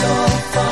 so far.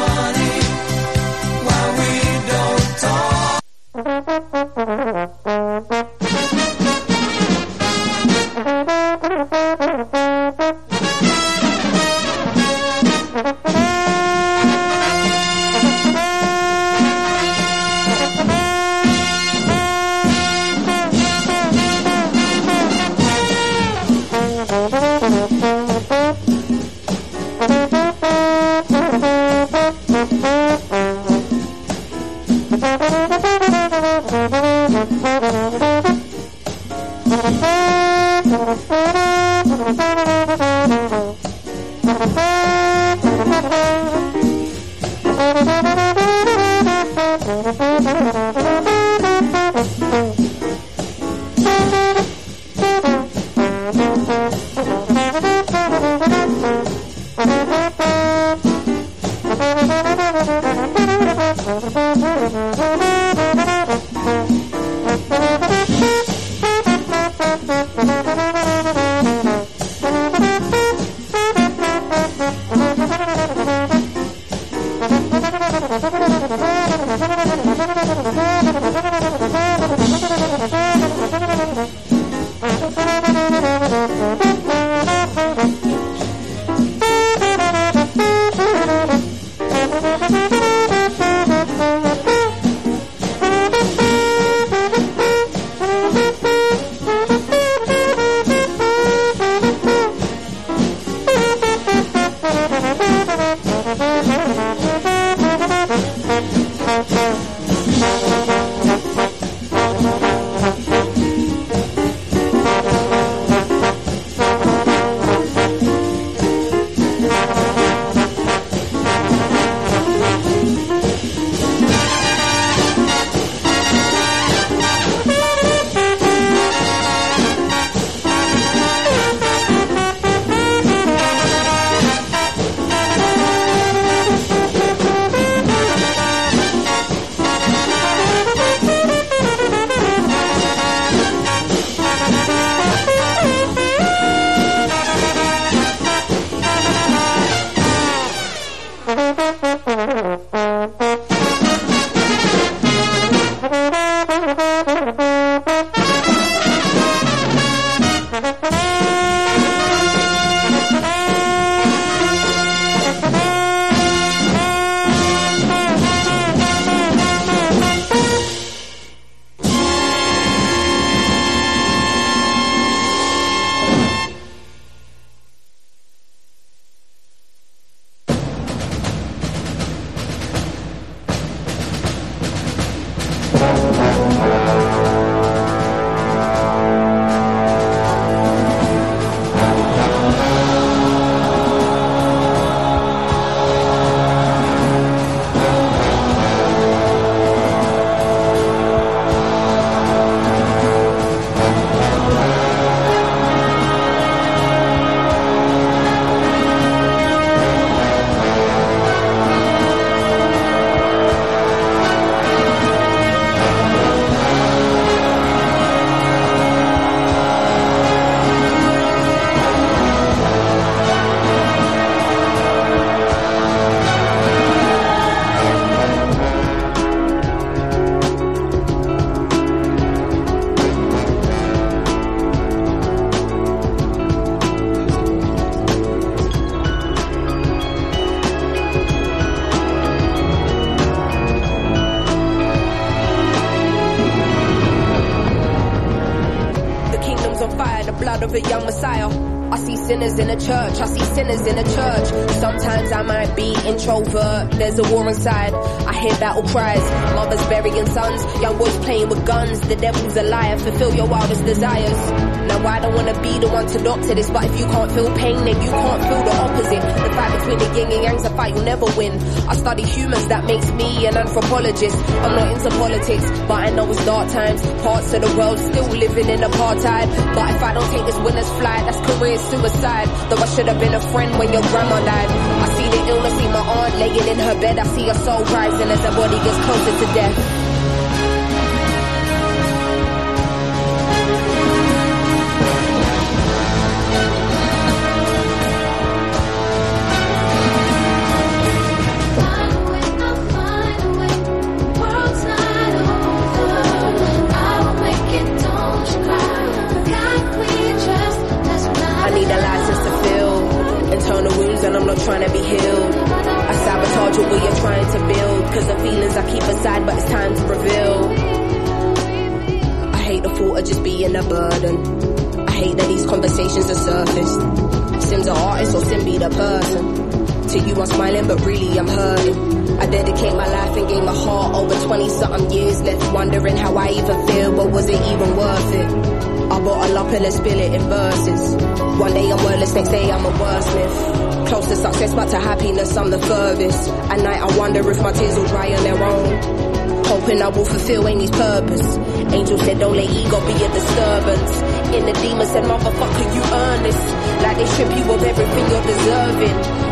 in a church. Sometimes I might be introvert. There's a war inside. Hear battle cries, mothers burying sons, young boys playing with guns. The devil's a liar, fulfill your wildest desires. Now I don't wanna be the one to doctor this, but if you can't feel pain, then you can't feel the opposite. The fight between the yin and yang's a fight you'll never win. I study humans, that makes me an anthropologist. I'm not into politics, but I know it's dark times. Parts of the world still living in apartheid. But if I don't take this winner's flight, that's career suicide. Though I should have been a friend when your grandma died. I see the illness, see my aunt laying in her bed. I see her soul rising as our body gets closer to death. To but to happiness I'm the furthest. At night I wonder if my tears will dry on their own. Hoping I will fulfill Amy's purpose. Angel said don't let ego be a disturbance. In the demon said motherfucker you earn this. Like they strip you of everything you're deserving.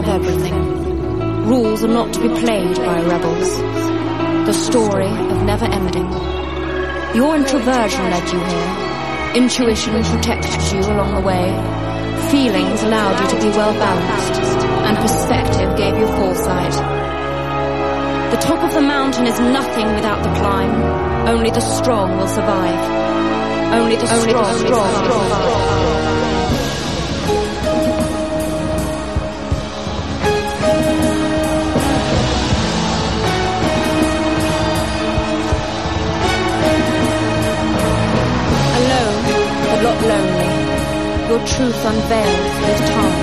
Of everything. Rules are not to be played by rebels. The story of never ending. Your introversion led you here. Intuition protected you along the way. Feelings allowed you to be well balanced. And perspective gave you foresight. The top of the mountain is nothing without the climb. Only the strong will survive. Only the strong, Only the strong, strong, strong. Your truth unveiled with time.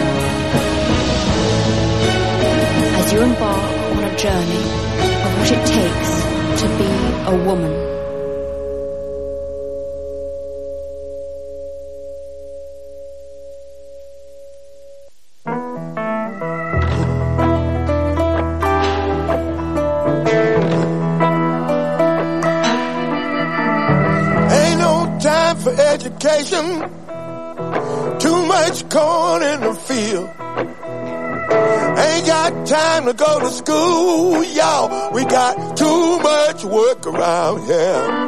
As you embark on a journey of what it takes to be a woman. Ain't no time for education. Much corn in the field. Ain't got time to go to school, y'all. We got too much work around here.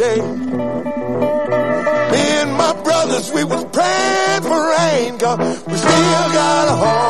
day. Me and my brothers, we was praying for rain, God. We still got a home.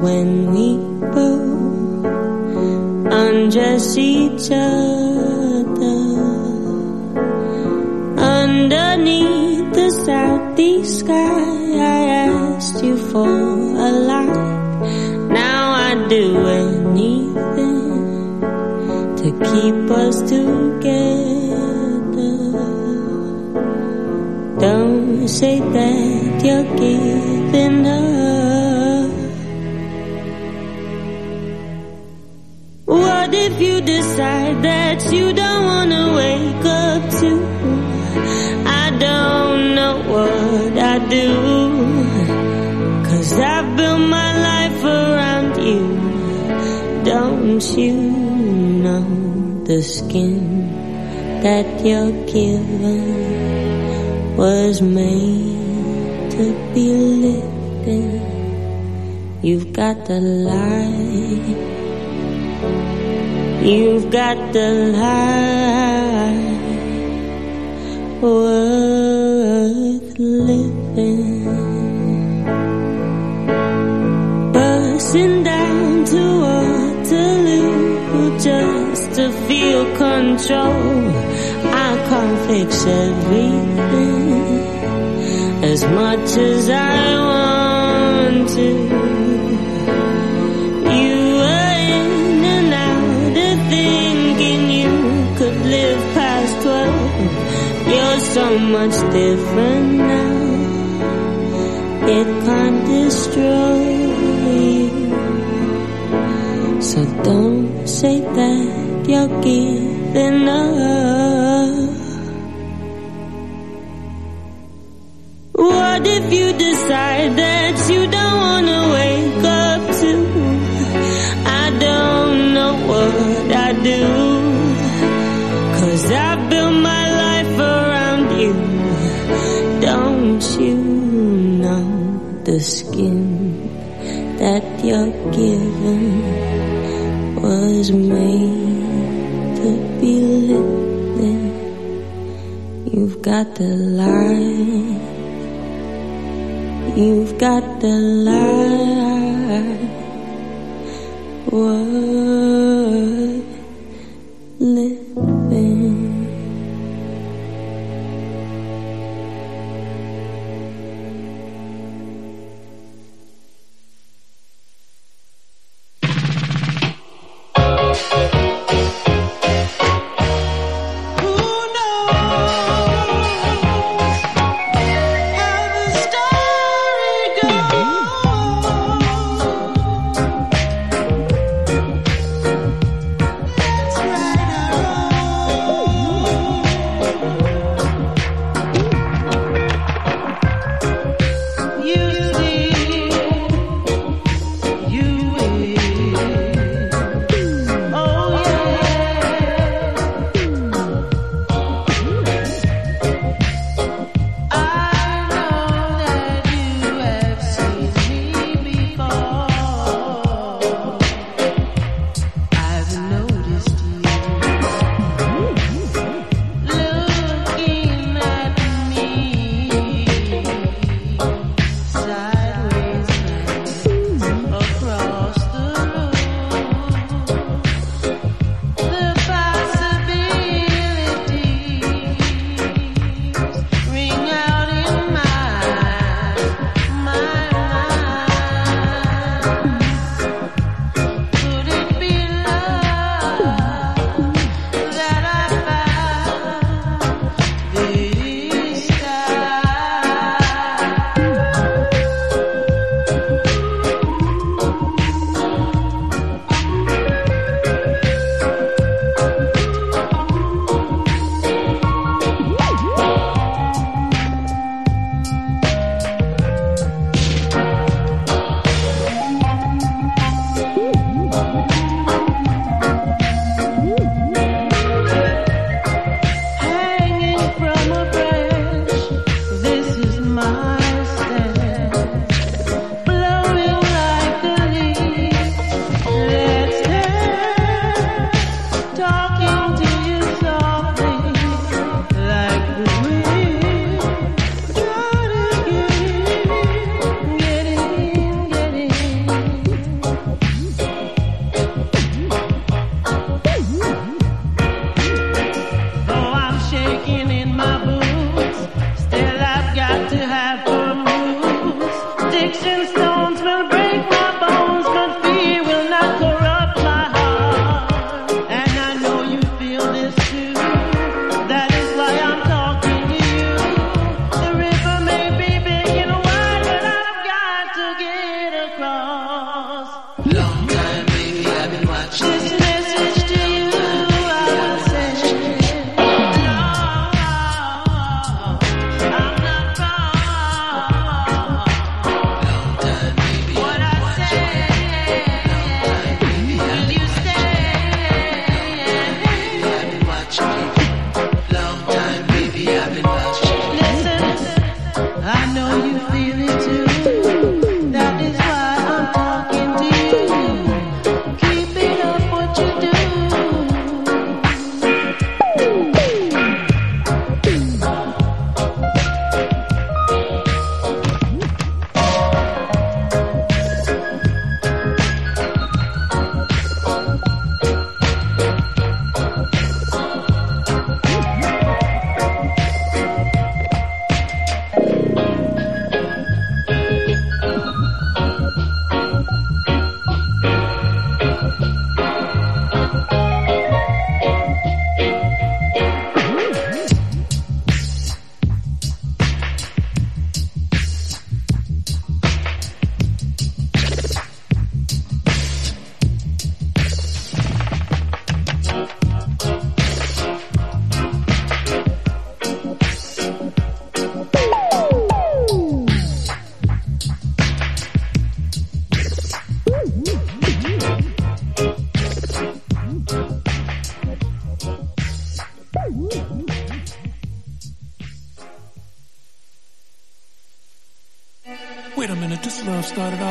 when live.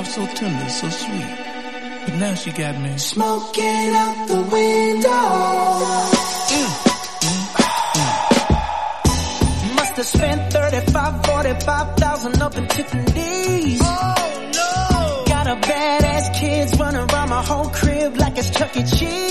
so tender, so sweet. But now she got me smoking out the window. Mm, mm, mm. Must have spent 35, 45,000 up in Tiffany's. Oh no! Got a badass kids running around my whole crib like it's Chuck E. Cheese.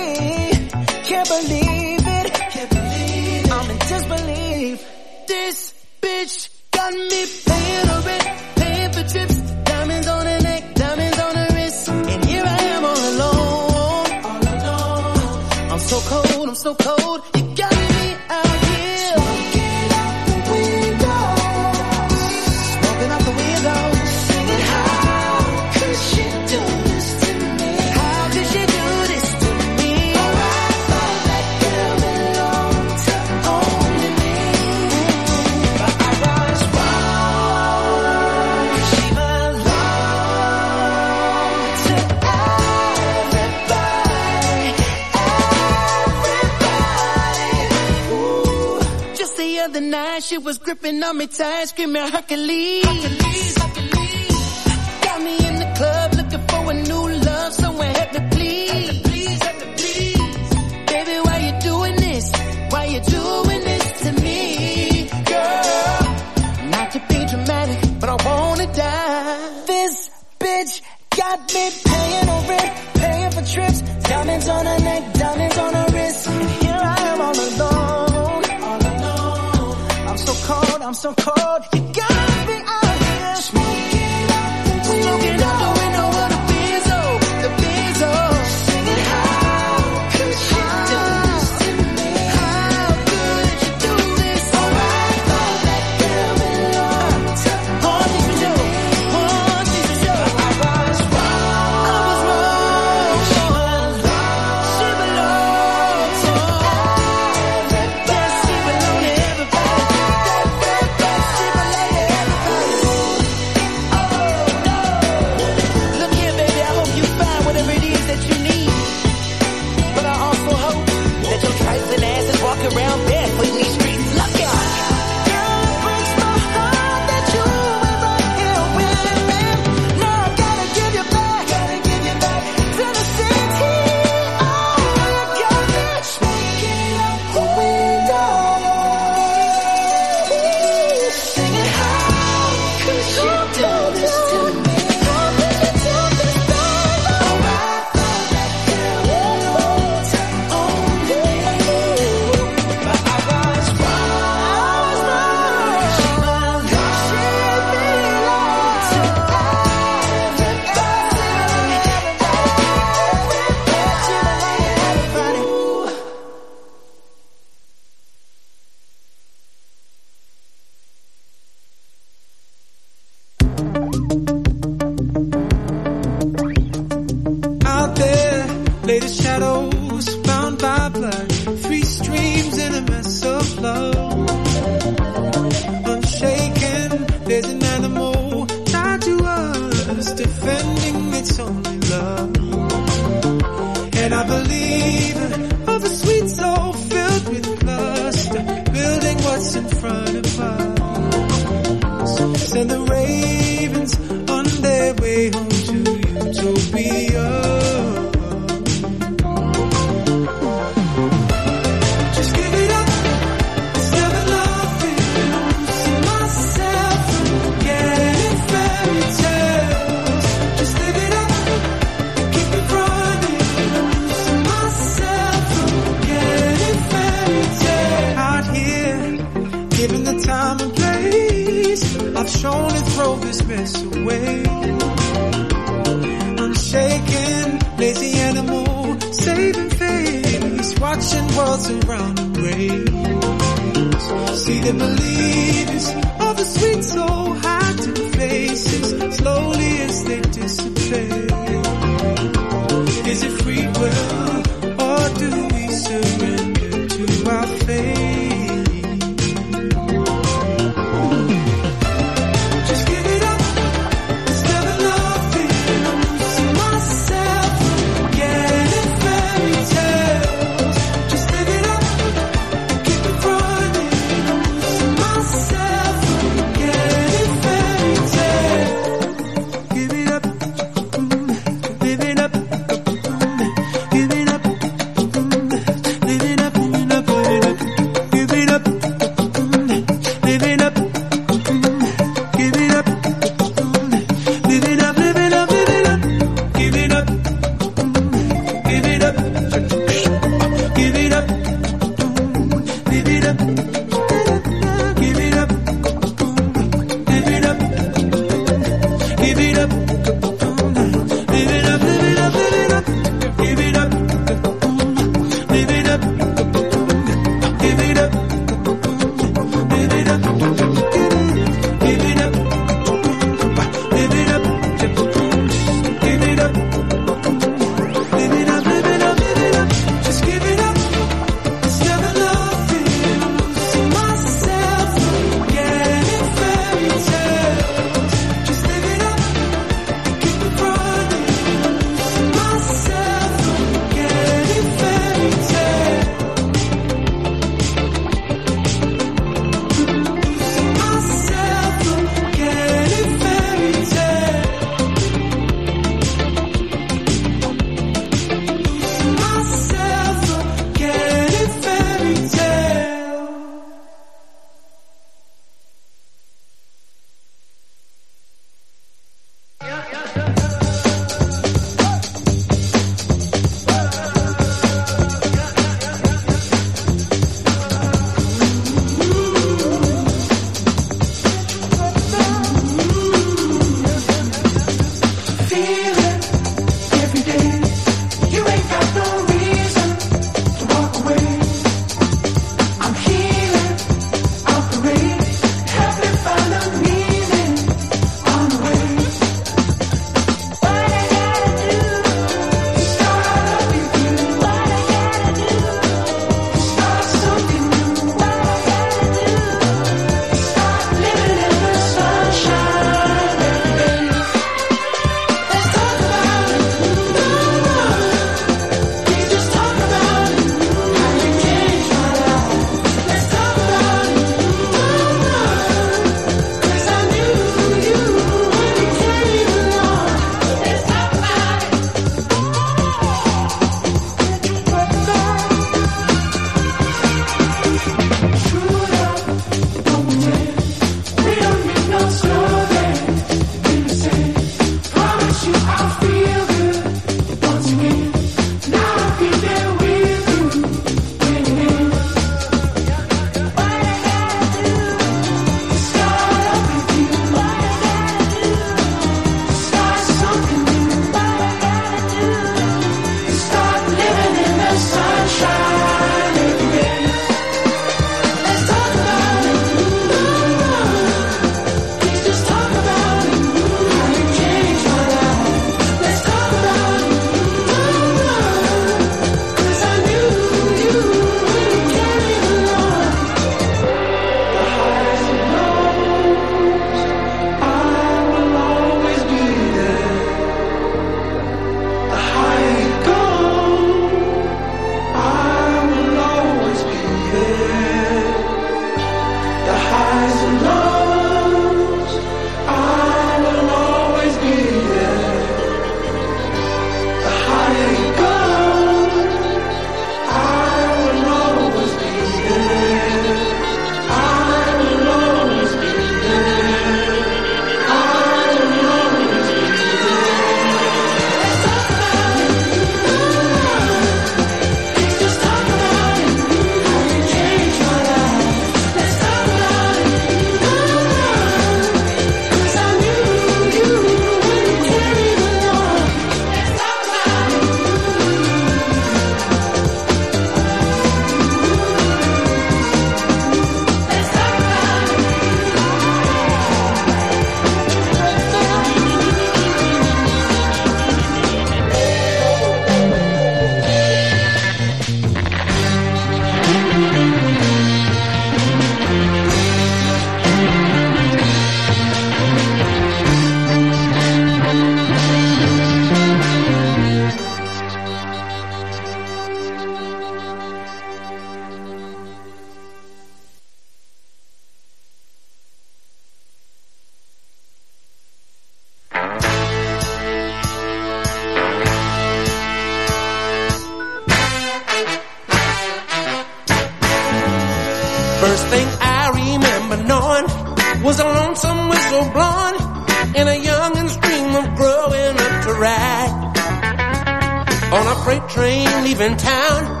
On a freight train leaving town.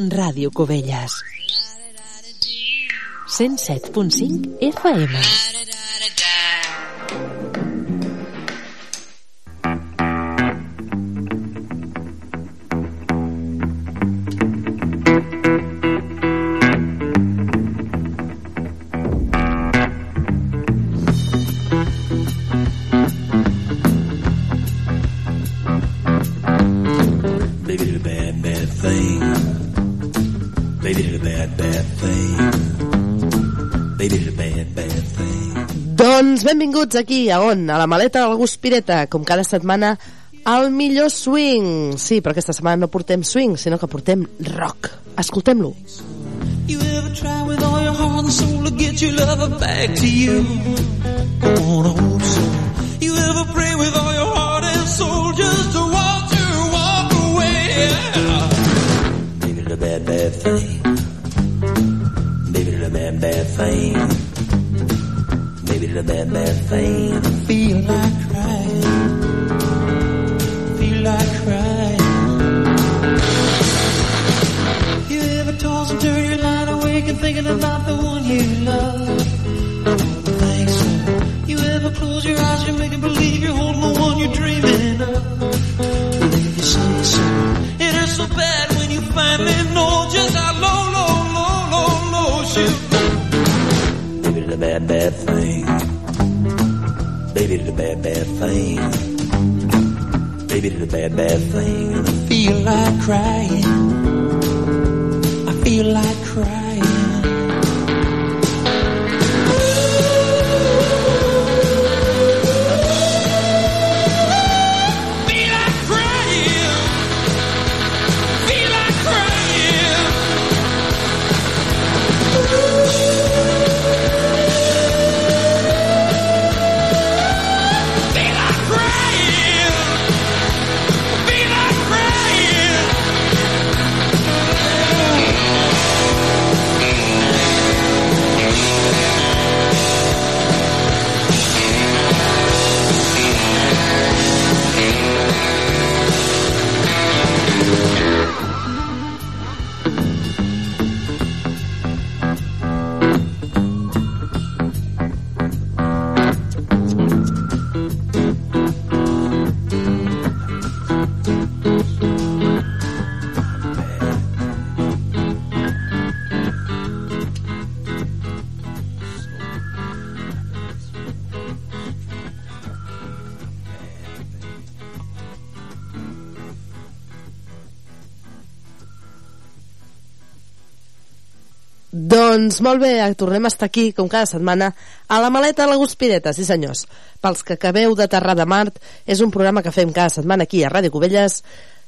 Ràdio Cubelles. 107.5 FM. Benvinguts aquí, a on? A la maleta del Gus Pireta, com cada setmana, al millor swing. Sí, però aquesta setmana no portem swing, sinó que portem rock. Escoltem-lo. You ever try with all your heart and soul to get your lover back to you? I hope so. You ever pray with all your heart and soul just to watch her walk away? Baby did a bad, bad thing. Baby a bad, bad thing. Baby did a bad, bad thing. Feel like crying. Feel like crying. You ever toss and turn your line awake and thinking about the one you love? Think so. You ever close your eyes and make believe you're holding the one you're dreaming of? Believe you say so. It is so bad when you finally know just how low, low, low, low, low did a bad, bad thing. Baby did a bad, bad thing. Baby did a bad, bad thing. I feel like crying. I feel like crying. Doncs molt bé, tornem a estar aquí, com cada setmana, a la maleta de la Guspireta, sí senyors. Pels que acabeu d'aterrar de Mart, és un programa que fem cada setmana aquí a Ràdio Cubelles,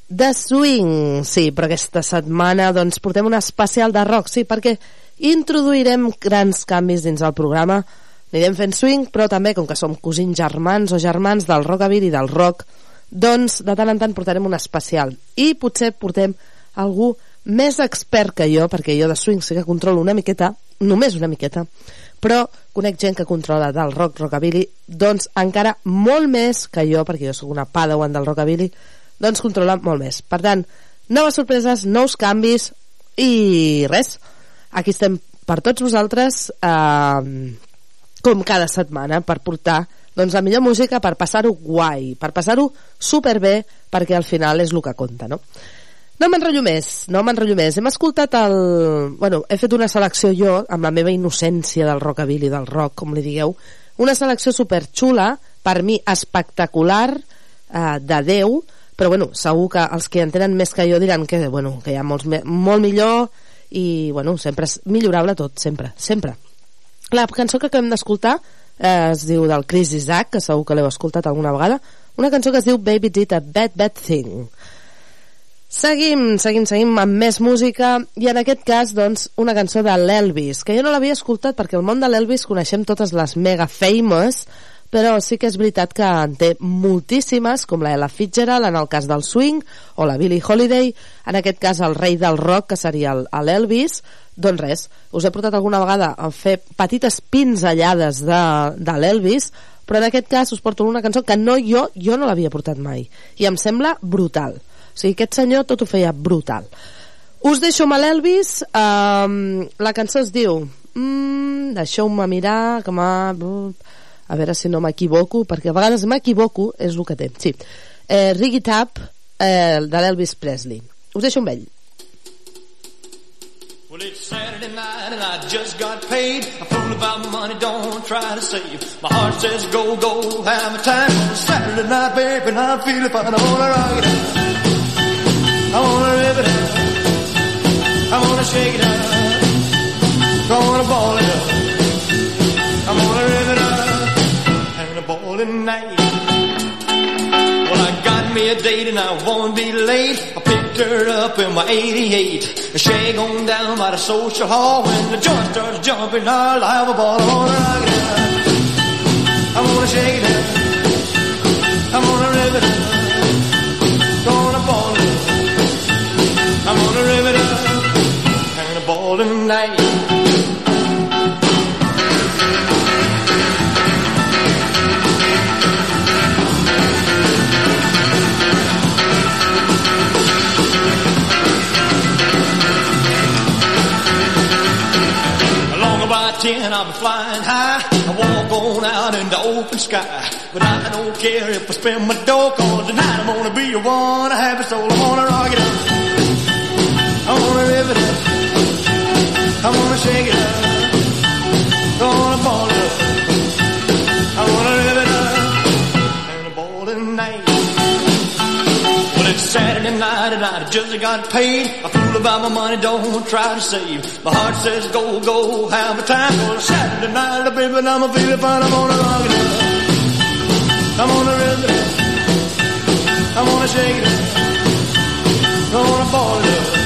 de swing, sí, però aquesta setmana doncs portem un especial de rock, sí, perquè introduirem grans canvis dins el programa, anirem fent swing, però també, com que som cosins germans o germans del rockabilly i del rock, doncs de tant en tant portarem un especial. I potser portem algú més expert que jo, perquè jo de swing sí que controlo una miqueta, només una miqueta, però conec gent que controla del rock rockabilly, doncs encara molt més que jo, perquè jo sóc una padawan del rockabilly, doncs controla molt més. Per tant, noves sorpreses, nous canvis i res, aquí estem per tots vosaltres eh, com cada setmana per portar doncs, la millor música per passar-ho guai, per passar-ho superbé, perquè al final és el que compta, no? No m'enrotllo més, no m'enrotllo més. Hem escoltat el... Bueno, he fet una selecció jo, amb la meva innocència del rockabilly, del rock, com li digueu, una selecció superxula, per mi espectacular, eh, de Déu, però bueno, segur que els que en tenen més que jo diran que, bueno, que hi ha molts, molt millor i bueno, sempre és millorable tot, sempre, sempre. La cançó que acabem d'escoltar eh, es diu del Chris Isaac, que segur que l'heu escoltat alguna vegada, una cançó que es diu Baby Did a Bad Bad Thing. Seguim, seguim, seguim amb més música i en aquest cas, doncs, una cançó de l'Elvis, que jo no l'havia escoltat perquè el món de l'Elvis coneixem totes les mega famous, però sí que és veritat que en té moltíssimes, com la Ella Fitzgerald en el cas del swing, o la Billie Holiday, en aquest cas el rei del rock, que seria el- el l'Elvis, doncs res, us he portat alguna vegada a fer petites pinzellades de, de l'Elvis, però en aquest cas us porto una cançó que no jo, jo no l'havia portat mai i em sembla brutal o sigui, aquest senyor tot ho feia brutal us deixo amb l'Elvis um, la cançó es diu mm, deixeu-me mirar que m'ha... a veure si no m'equivoco perquè a vegades m'equivoco és el que té sí. eh, Rig It Up eh, de l'Elvis Presley us deixo amb ell Well, it's Saturday night and I just got paid. A fool about money, don't try to save. My heart says go, go, have a time. Saturday night, baby, and I'm feeling fine. I wanna rock. I wanna rip it out. I wanna shake it out. I wanna ball it up. I wanna rip it out. And a ball night. Well, I got me a date and I won't be late. I picked her up in my 88. Shag on down by the social hall. When the joint starts jumping, I'll have a ball. I wanna rock it out. I wanna shake it out. I wanna rip it out. Out. I wanna rip it out. And a ball. Along about ten, I'll be flying high. I walk on out in the open sky. But I don't care if I spend my dough, cause tonight I'm gonna be a one happy soul. I wanna rock it up. I wanna rip it up. I wanna shake it up. I wanna ball it up. I wanna rip it up. And a ball tonight. Well, it's Saturday night and I just got paid. I fool about my money, don't try to save. My heart says go, go, have a time. Well, Saturday night, baby, I'm feeling fine. I'm gonna rock it up. I'm gonna rip it up. I'm gonna shake it up. I'm gonna ball it up.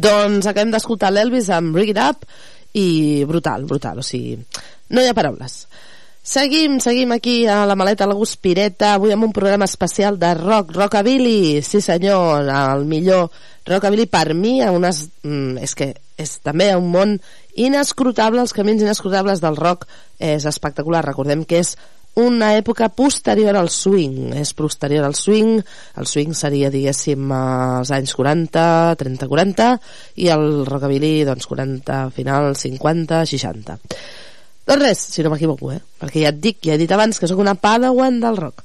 Doncs acabem d'escoltar l'Elvis amb Rig It Up i brutal, brutal, o sigui, no hi ha paraules. Seguim, seguim aquí a la maleta la Guspireta, avui amb un programa especial de rock, rockabilly, sí senyor, el millor rockabilly per mi, a unes, mm, és que és també un món inescrutable, els camins inescrutables del rock és espectacular, recordem que és una època posterior al swing, és posterior al swing, el swing seria, diguéssim, als anys 40, 30-40, i el rockabilly, doncs, 40, final, 50, 60. Doncs res, si no m'equivoco, eh? Perquè ja et dic, ja he dit abans que sóc una padawan del rock.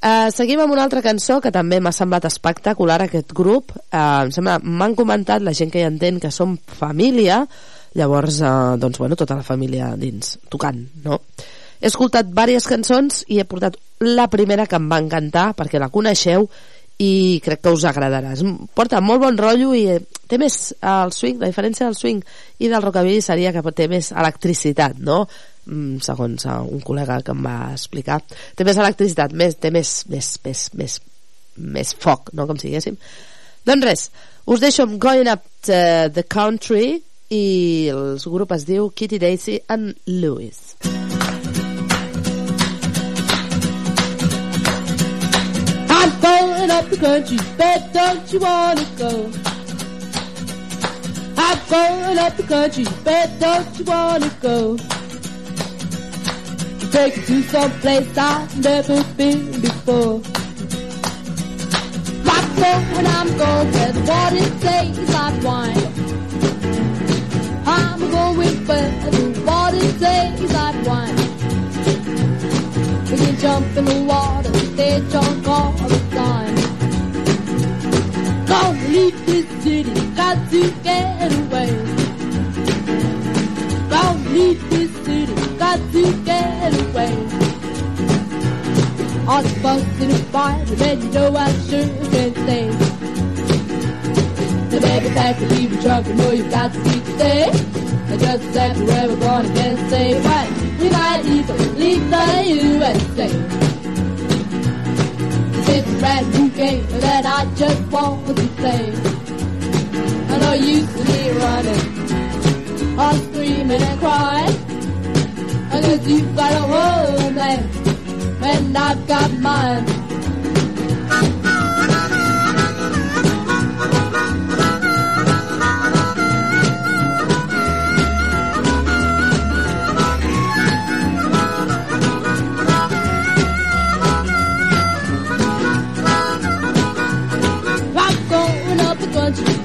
Uh, seguim amb una altra cançó que també m'ha semblat espectacular aquest grup uh, em sembla, m'han comentat la gent que ja entén que som família llavors, uh, doncs bueno, tota la família dins, tocant, no? He escoltat diverses cançons i he portat la primera que em va encantar perquè la coneixeu i crec que us agradarà. Porta molt bon rotllo i eh, té més el swing, la diferència del swing i del rockabilly seria que té més electricitat, no? Mm, segons un col·lega que em va explicar. Té més electricitat, més, té més, més, més, més, més foc, no? Com si diguéssim. Doncs res, us deixo amb Going Up the Country i el grup es diu Kitty Daisy and Lewis. I'm going up the country, but don't you wanna go? I'm going up the country, but don't you wanna go? Take you to some place I've never been before. I'm going, I'm going where the water tastes like wine. I'm going where the water tastes like wine. We can jump in the water, stay drunk all the time. Gonna leave this city, got to get away. Gonna leave this city, got to get away. The fuss and the fight, and you know I sure can stay. The baby to leave the truck, you know you've got to keep stay. And just exactly where we're going, can't say right. We might even leave the USA. It's a brand new game that I just want to play. I know you to be running, all screaming and crying. I guess you've got a homeland, and I've got mine.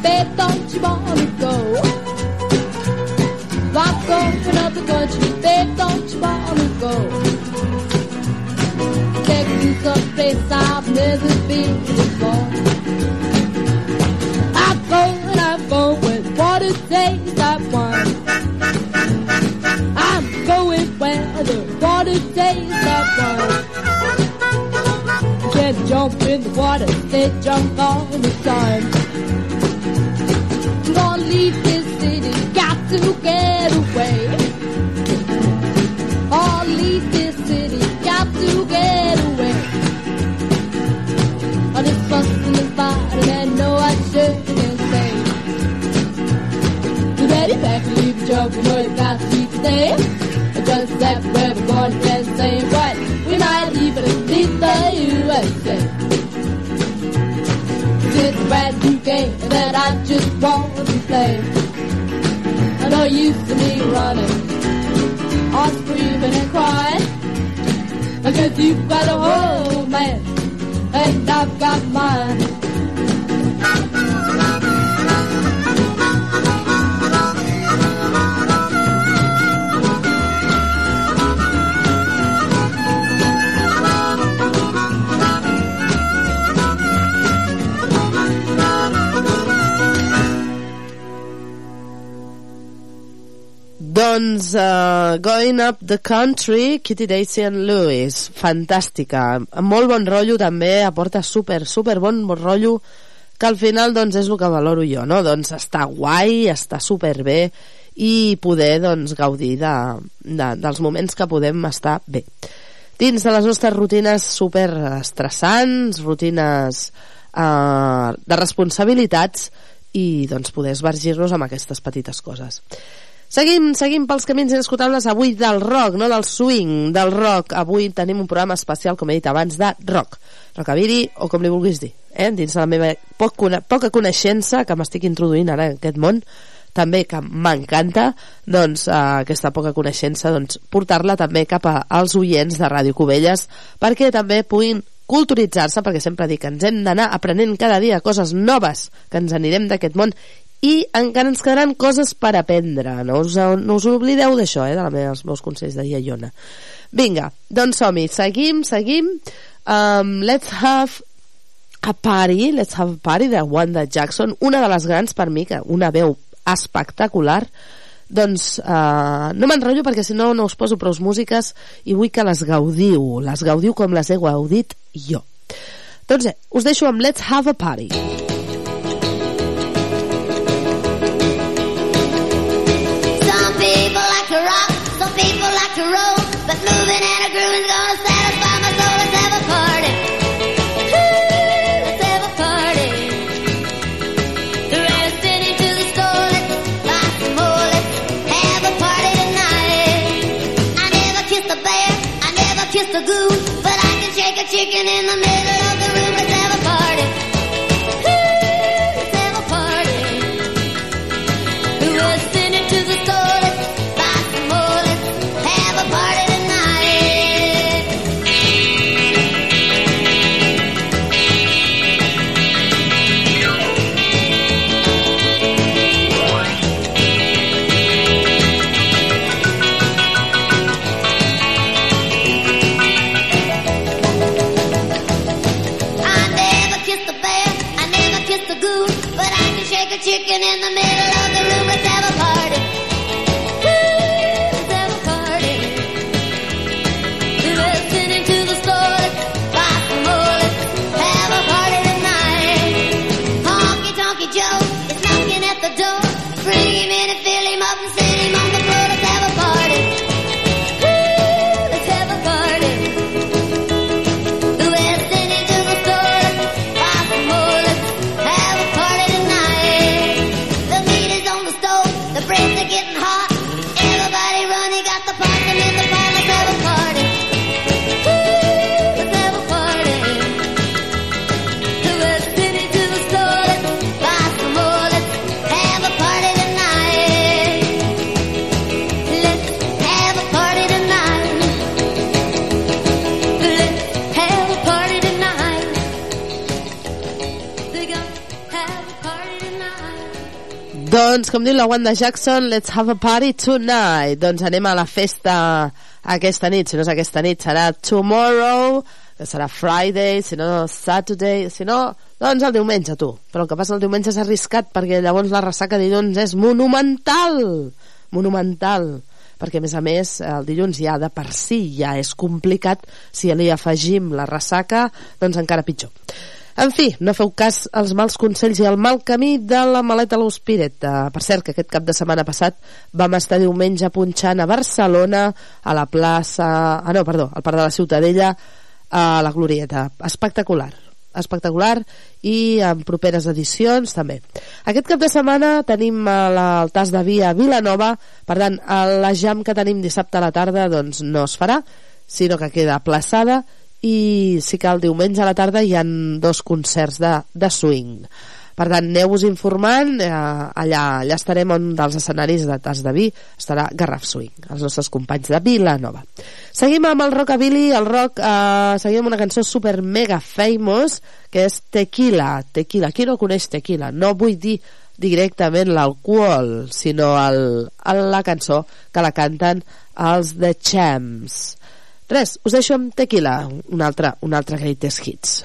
Babe, don't you wanna go? Walk off another country, babe, don't you wanna go? Take you place I've never been before. I go and I go with what it takes I want. I'm going where the water tastes I want. Can't jump in the water, they jump all the time. Gonna leave this city, got to get away. Oh, leave this city, got to get away. All this fussing and fighting, and no, I shouldn't say. You ready back to leave the joke, you know you got to leave today. Just that where we're going and saying what we might even leave the USA. It's a brand new game that I just want to play. I know you see me running, all screaming and crying. Because you've got a whole man, and I've got mine. Doncs uh, Going Up the Country, Kitty Daisy and Lewis, fantàstica, molt bon rotllo també, aporta super, super bon, bon rotllo, que al final doncs és el que valoro jo, no? Doncs està guai, està super bé i poder doncs gaudir de, de, dels moments que podem estar bé. Dins de les nostres rutines super estressants, rutines eh, de responsabilitats i doncs poder esvergir-nos amb aquestes petites coses. Seguim, seguim pels camins inescutables avui del rock, no del swing, del rock. Avui tenim un programa especial, com he dit abans, de rock. Rockabilly, o com li vulguis dir. Eh? Dins la meva poc, poca coneixença que m'estic introduint ara en aquest món, també que m'encanta doncs, eh, aquesta poca coneixença doncs, portar-la també cap als oients de Ràdio Cubelles perquè també puguin culturitzar-se perquè sempre dic que ens hem d'anar aprenent cada dia coses noves que ens anirem d'aquest món i encara ens quedaran coses per aprendre no us, no us oblideu d'això eh, de la meva, els meus consells de Iaiona vinga, doncs som-hi, seguim seguim um, let's have a party, let's have a party de Wanda Jackson, una de les grans per mi que una veu espectacular. Doncs uh, no m'enrotllo perquè si no no us poso prou músiques i vull que les gaudiu les gaudiu com les he gaudit jo. Doncs eh, us deixo amb Let's Have a Party rock, some people like to roll, but moving and a grooving's gonna satisfy my soul. Let's have a party. Let's have a party. The rare's been into the store, let's buy some more. Let's have a party tonight. I never kissed a bear, I never kissed a goose, but I can shake a chicken in the middle in the middle. Doncs, com diu la Wanda Jackson, let's have a party tonight. Doncs anem a la festa aquesta nit. Si no és aquesta nit, serà tomorrow, que serà Friday, si no Saturday, si no, doncs el diumenge, tu. Però el que passa el diumenge és arriscat, perquè llavors la ressaca dilluns és monumental. Monumental. Perquè, a més a més, el dilluns ja de per si ja és complicat, si li afegim la ressaca, doncs encara pitjor. En fi, no feu cas als mals consells i al mal camí de la maleta a l'Hospiret. Eh, Per cert, que aquest cap de setmana passat vam estar diumenge punxant a Barcelona, a la plaça... Ah, no, perdó, al Parc de la Ciutadella, a la Glorieta. Espectacular espectacular i en properes edicions també. Aquest cap de setmana tenim eh, el tas de via a Vilanova, per tant, el- la jam que tenim dissabte a la tarda doncs no es farà, sinó que queda aplaçada i sí que el diumenge a la tarda hi han dos concerts de, de swing. Per tant, aneu-vos informant, eh, allà, allà estarem on dels escenaris de Tas de Vi estarà Garraf Swing, els nostres companys de Vilanova. Seguim amb el rockabilly, el rock, eh, seguim amb una cançó super mega famous, que és Tequila, Tequila. Qui no coneix Tequila? No vull dir directament l'alcohol, sinó el, el, la cançó que la canten els The Champs. Res, us deixo amb Tequila, un altre, un altre Greatest Hits.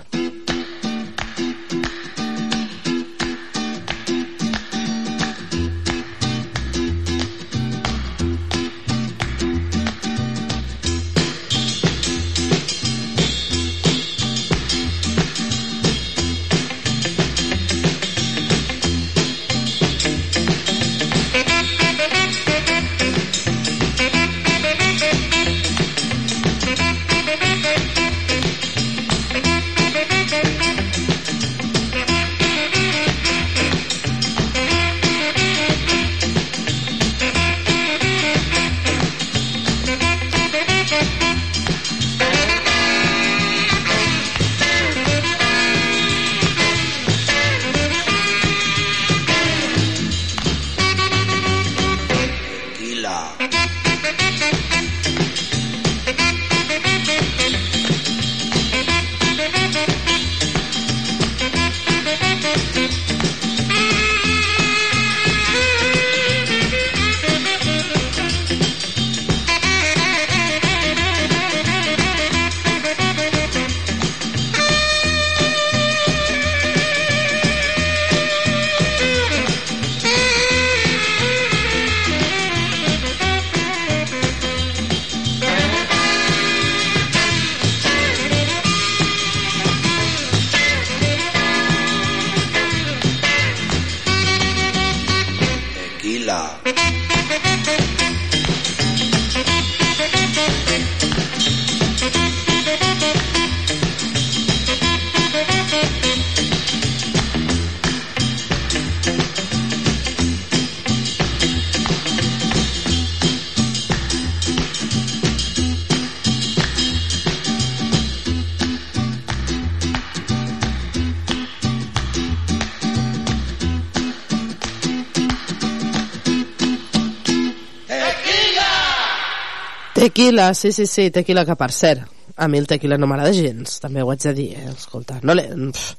Tequila, sí, sí, sí, tequila que per cert, a mi el tequila no m'agrada gens, també ho haig de dir, eh? escolta, no le... Pff,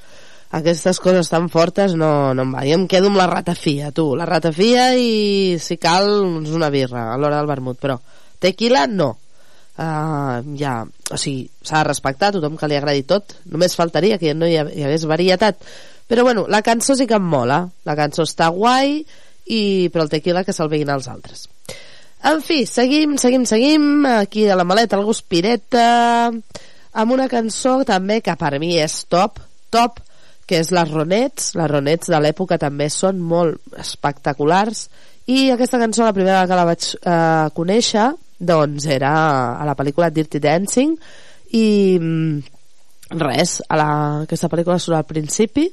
aquestes coses tan fortes no, no em va, jo em quedo amb la ratafia, tu, la ratafia i si cal doncs una birra a l'hora del vermut, però tequila no, uh, ja, o sigui, s'ha de respectar tothom que li agradi tot, només faltaria que no hi, ha, hi hagués varietat, però bueno, la cançó sí que em mola, la cançó està guai, i, però el tequila que se'l veguin els altres. En fi, seguim, seguim, seguim, aquí a la maleta, el Guspireta, amb una cançó també que per mi és top, top, que és les Ronets, les Ronets de l'època també són molt espectaculars, i aquesta cançó la primera que la vaig eh, conèixer, doncs era a la pel·lícula Dirty Dancing, i mm, res, a la, aquesta pel·lícula surt al principi,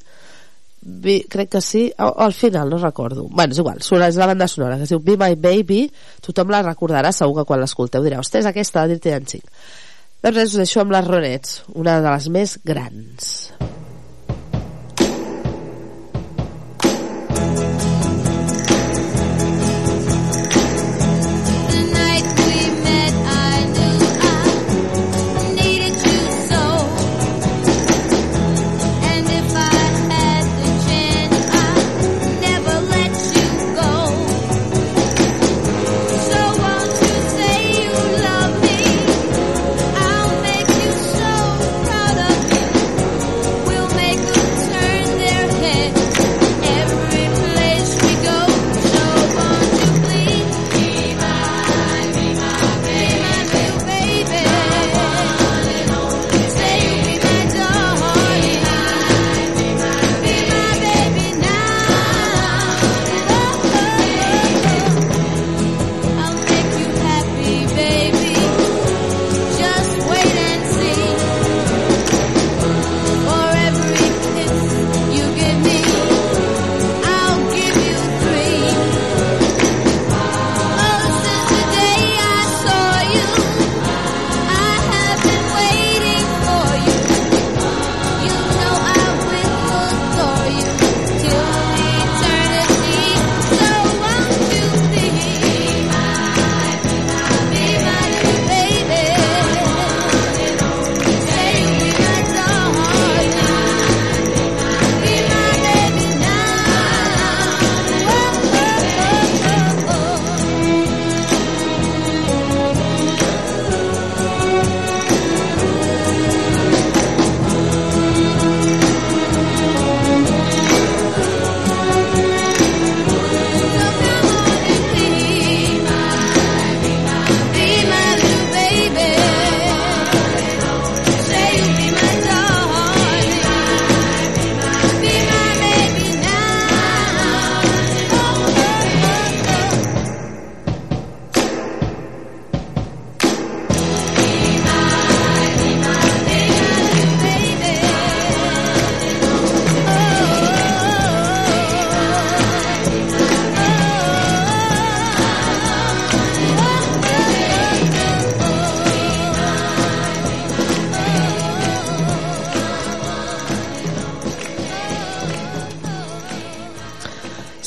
Be, crec que sí, o, o al final, no recordo. Bueno, és igual, surt, és la banda sonora que es diu Be My Baby, tothom la recordarà segur que quan l'escolteu direu, ostres, aquesta de Dirty Dancing doncs res, us deixo amb les Ronets una de les més grans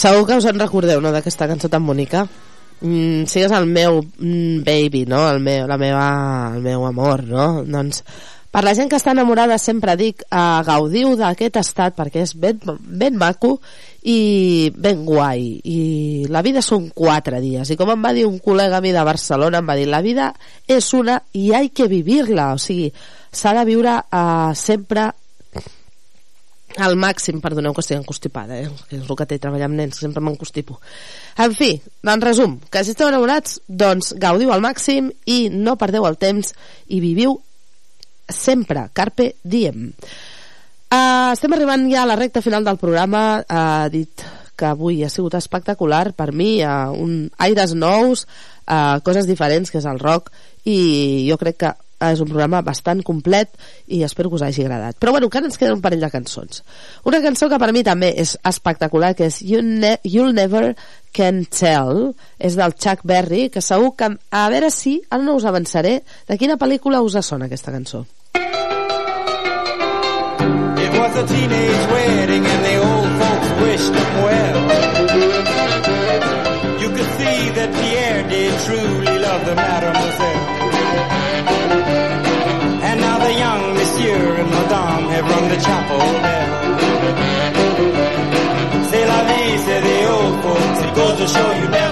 Segur que us en recordeu, no?, d'aquesta cançó tan bonica. Mm, sigues el meu mm, baby, no?, el meu, la meva, el meu amor, no? Doncs per la gent que està enamorada sempre dic eh, gaudiu d'aquest estat perquè és ben, ben maco i ben guai i la vida són quatre dies i com em va dir un col·lega mi de Barcelona em va dir la vida és una i hay que vivirla o sigui, s'ha de viure eh, sempre al màxim, perdoneu que estic encostipada, eh? que és el que té treballar amb nens, sempre m'encostipo. En fi, en resum, que si esteu enamorats, doncs gaudiu al màxim i no perdeu el temps i viviu sempre, carpe diem. Uh, estem arribant ja a la recta final del programa, uh, dit que avui ha sigut espectacular per mi, uh, un aires nous, uh, coses diferents, que és el rock, i jo crec que és un programa bastant complet i espero que us hagi agradat. Però bueno, encara ens queden un parell de cançons. Una cançó que per mi també és espectacular, que és you ne You'll Never Can Tell, és del Chuck Berry, que segur que, a veure si, ara no us avançaré, de quina pel·lícula us sona aquesta cançó. It was a teenage wedding and the old folks wished them well. You could see that Pierre did truly love the mademoiselle. Chapel bell. C'est la vie, say the old folks. It goes to show you never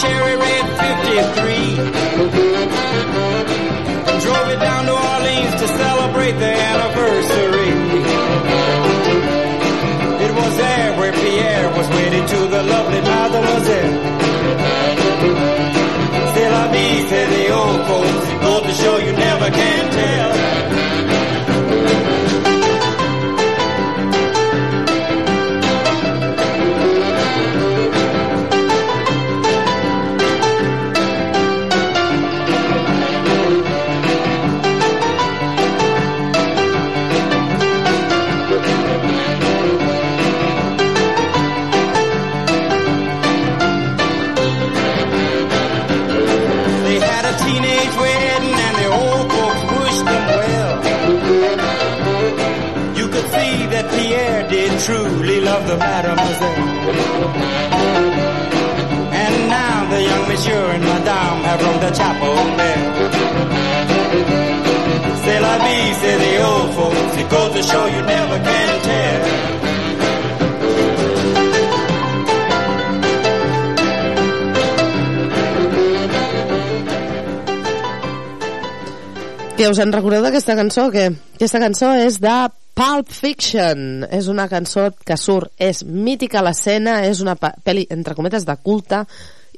cherry red 53. Drove it down to Orleans to celebrate the anniversary. It was there where Pierre was wedded to the lovely mademoiselle. C'est la vie, say the old folks. Goes to show you never can truly love the mademoiselle. And now the young monsieur and madame have rung the chapel bell. C'est la vie, say the old folks. It goes to show you never can tell. Que us en recordeu d'aquesta cançó? Que aquesta cançó és de Pulp Fiction. És una cançó que surt, és mítica l'escena, és una pel·li, entre cometes, de culte,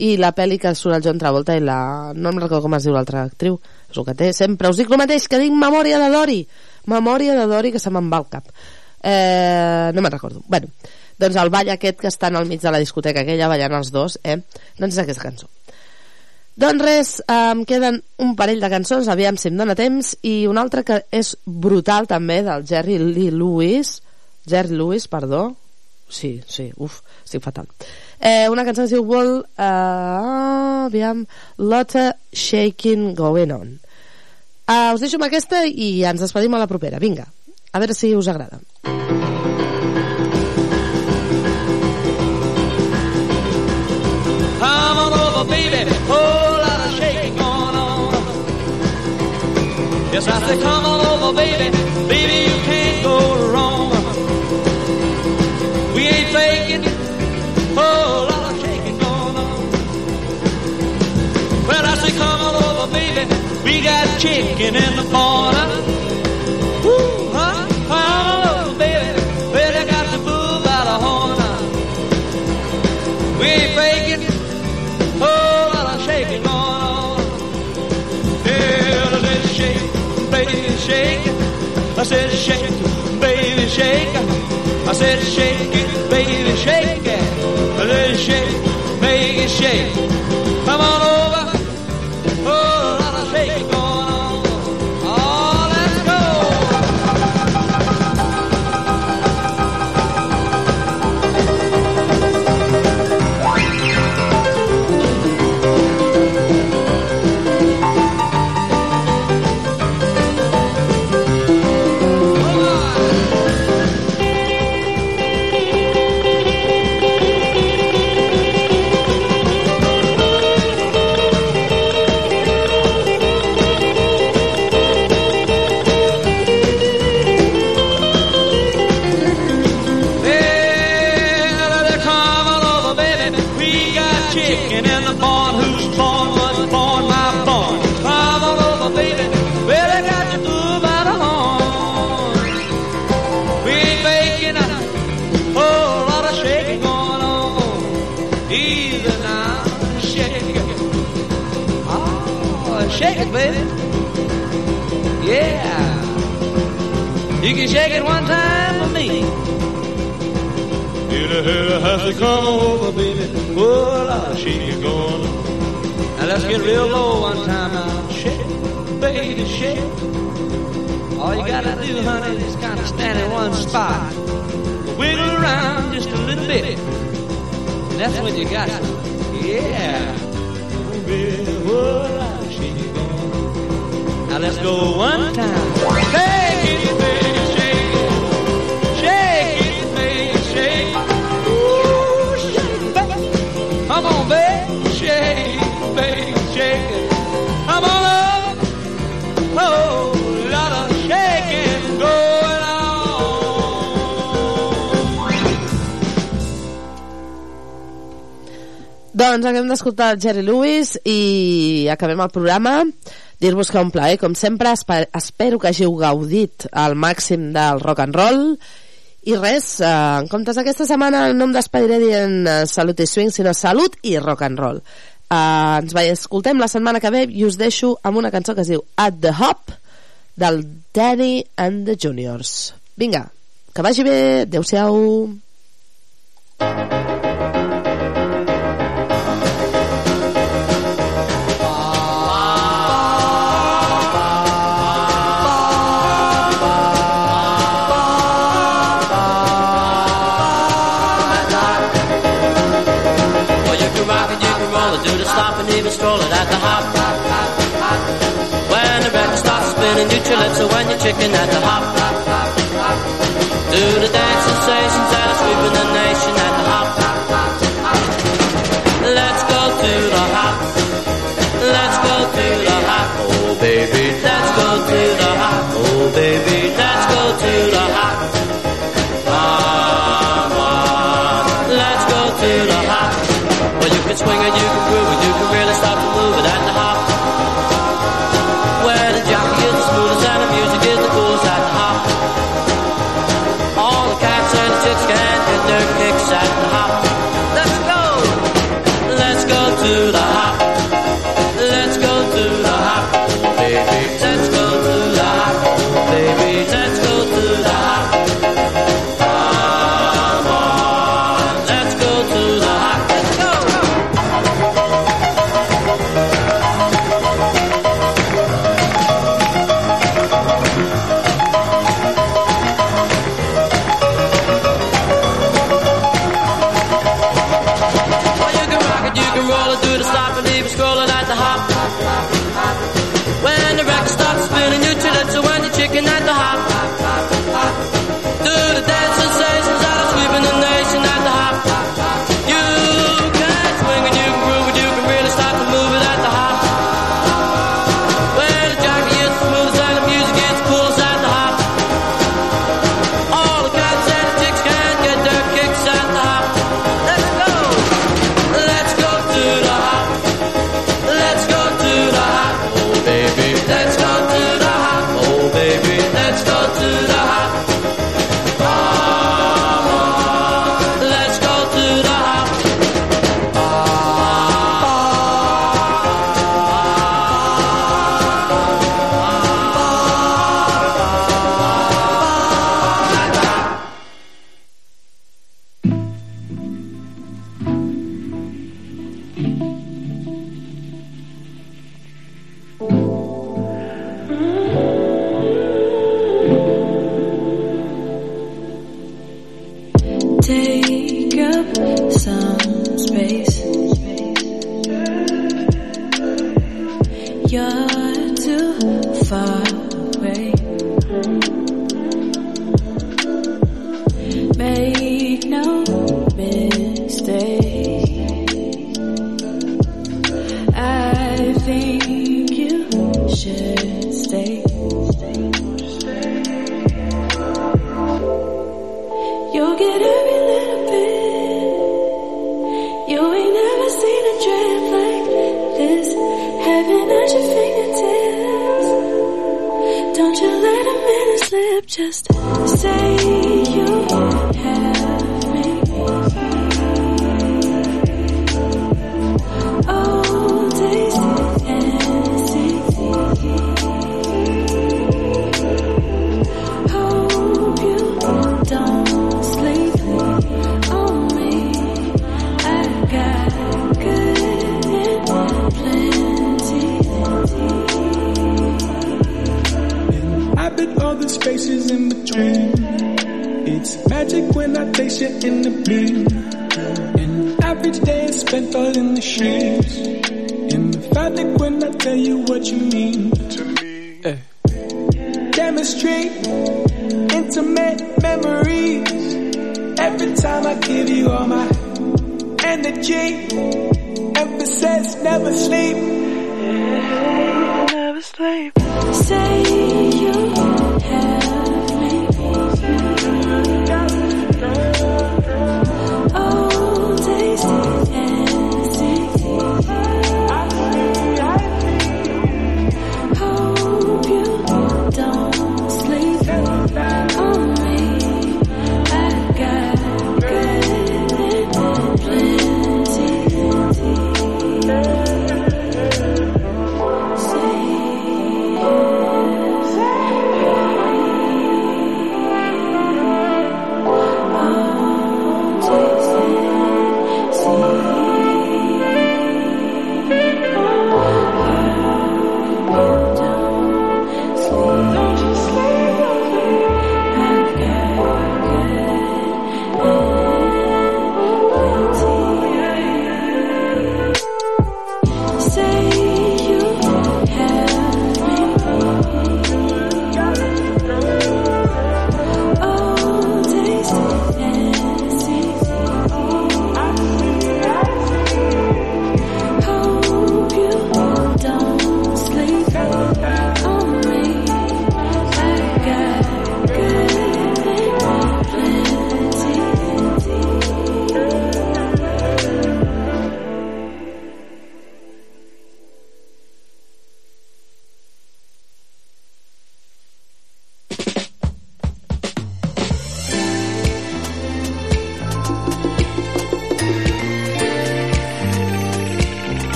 i la pel·li que surt el John Travolta i la... no em recordo com es diu l'altra actriu, és el que té sempre. Us dic el mateix, que dic Memòria de Dory. Memòria de Dory, que se me'n va al cap. Eh, no me'n recordo. Bueno, doncs el ball aquest que estan al mig de la discoteca aquella ballant els dos, eh? doncs és aquesta cançó. Doncs res, em queden un parell de cançons, aviam si em dóna temps, i una altra que és brutal també, del Jerry Lee Lewis, Jerry Lewis, perdó, sí, sí, uf, estic fatal. Eh, una cançó que es diu Wall, eh, aviam, Lotta Shaking Going On. Eh, us deixo amb aquesta i ens despedim a la propera, vinga, a veure si us agrada. Come on over, baby. Yes, I say, come on over, baby. Baby, you can't go wrong. We ain't faking. Whole lot of shaking going on. Well, I say, come on over, baby. We got chicken in the corner. Said shake, baby, shake. I said shake it, baby, shake You can shake it one time for me. A hit has to come over, baby. Oh, Lord, shake it going on. Now let's get real low one time now. Shake, baby, shake. All you gotta do, honey, is kind of stand in one spot. Wiggle around just a little bit. That's when you got it. Yeah. Baby, oh, Lord, shake it going on. Now let's go one time. Shake on over. Oh, lot of shaking going Doncs acabem d'escoltar Jerry Lewis i acabem el programa. Dir-vos que un plaer, com sempre, espe- espero que hàgiu gaudit al màxim del rock and roll. I res, eh, en comptes d'aquesta setmana no em despediré dient eh, salut i swing, sinó salut i rock and roll. Eh, ens veiem, escoltem la setmana que ve i us deixo amb una cançó que es diu At the Hop del Danny and the Juniors. Vinga, que vagi bé, adeu-siau. Spinning, you calypso when you're chicken at the hop. Do the dance sensations that are sweeping the nation at the hop. Let's go to the hop. Let's go to the hop. Oh, baby, let's go to the hop. Oh, baby,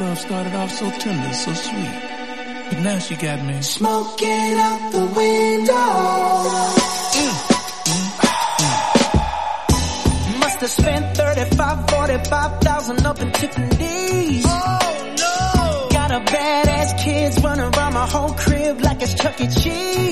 love started off so tender, so sweet. But now she got me smoking out the window. Mm, mm, mm. Must have spent 35, 45,000 up in Tiffany's. Oh no! Got a badass kids running around my whole crib like it's Chuck E. Cheese.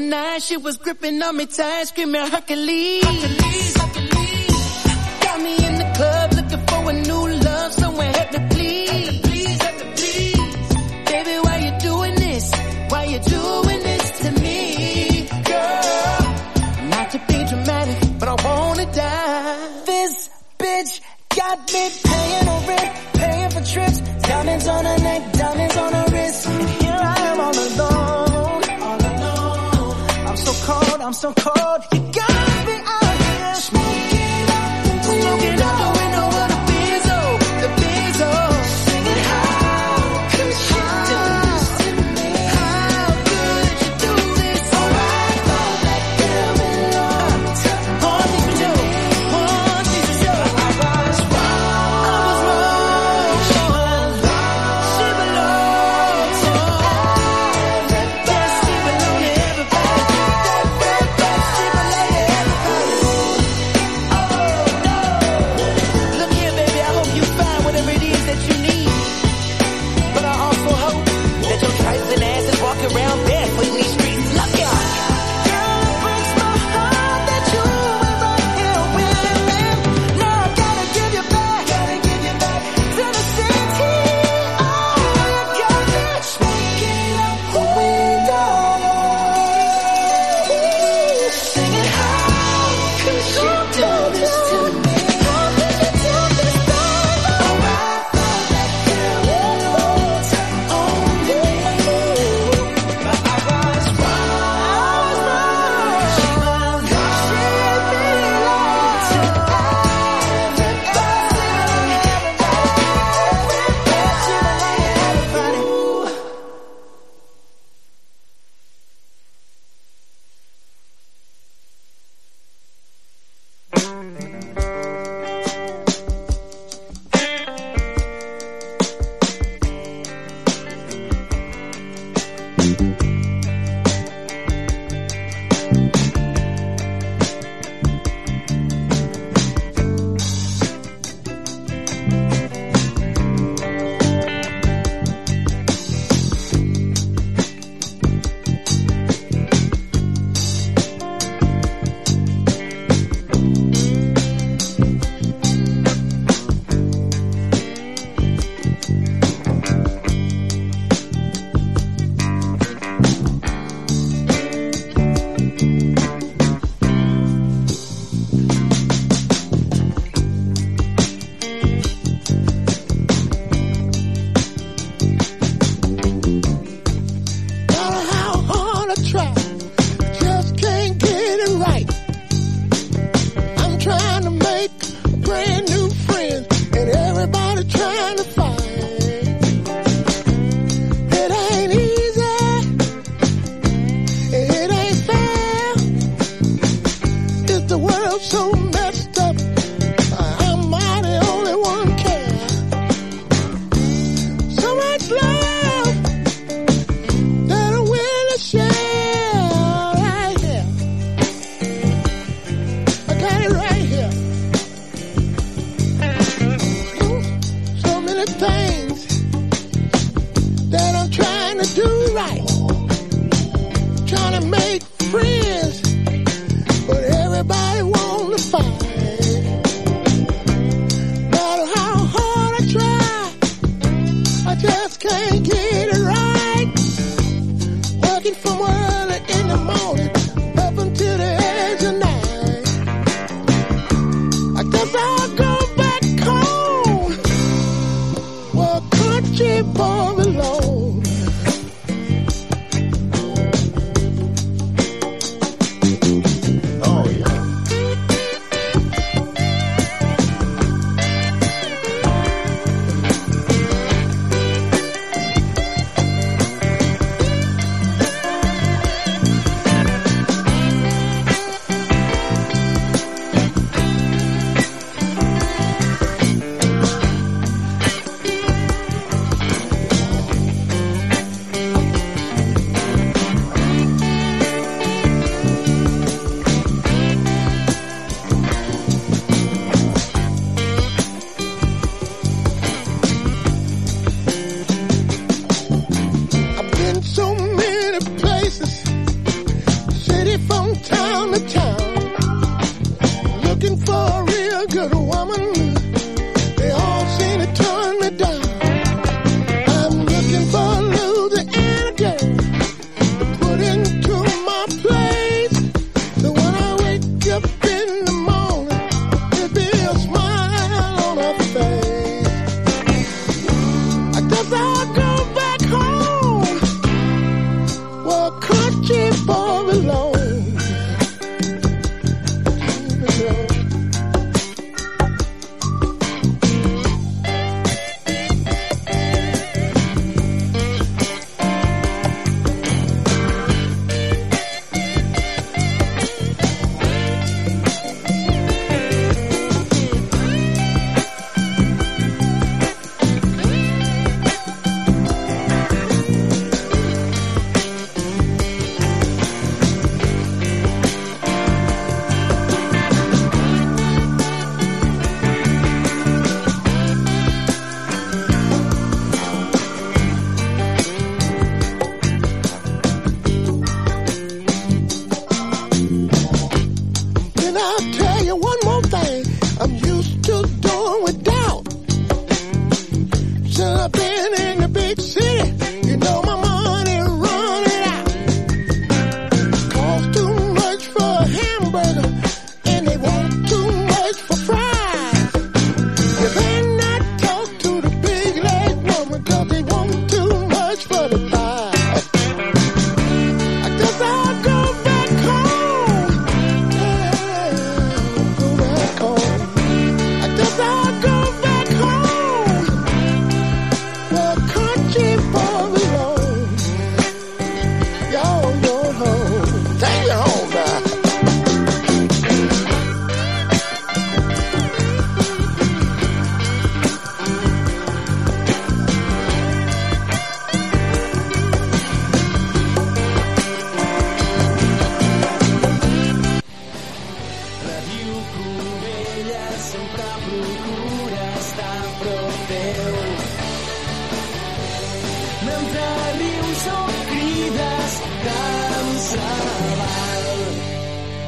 night, she was gripping on me tight, screaming Hercules. Hercules, Hercules. so cold.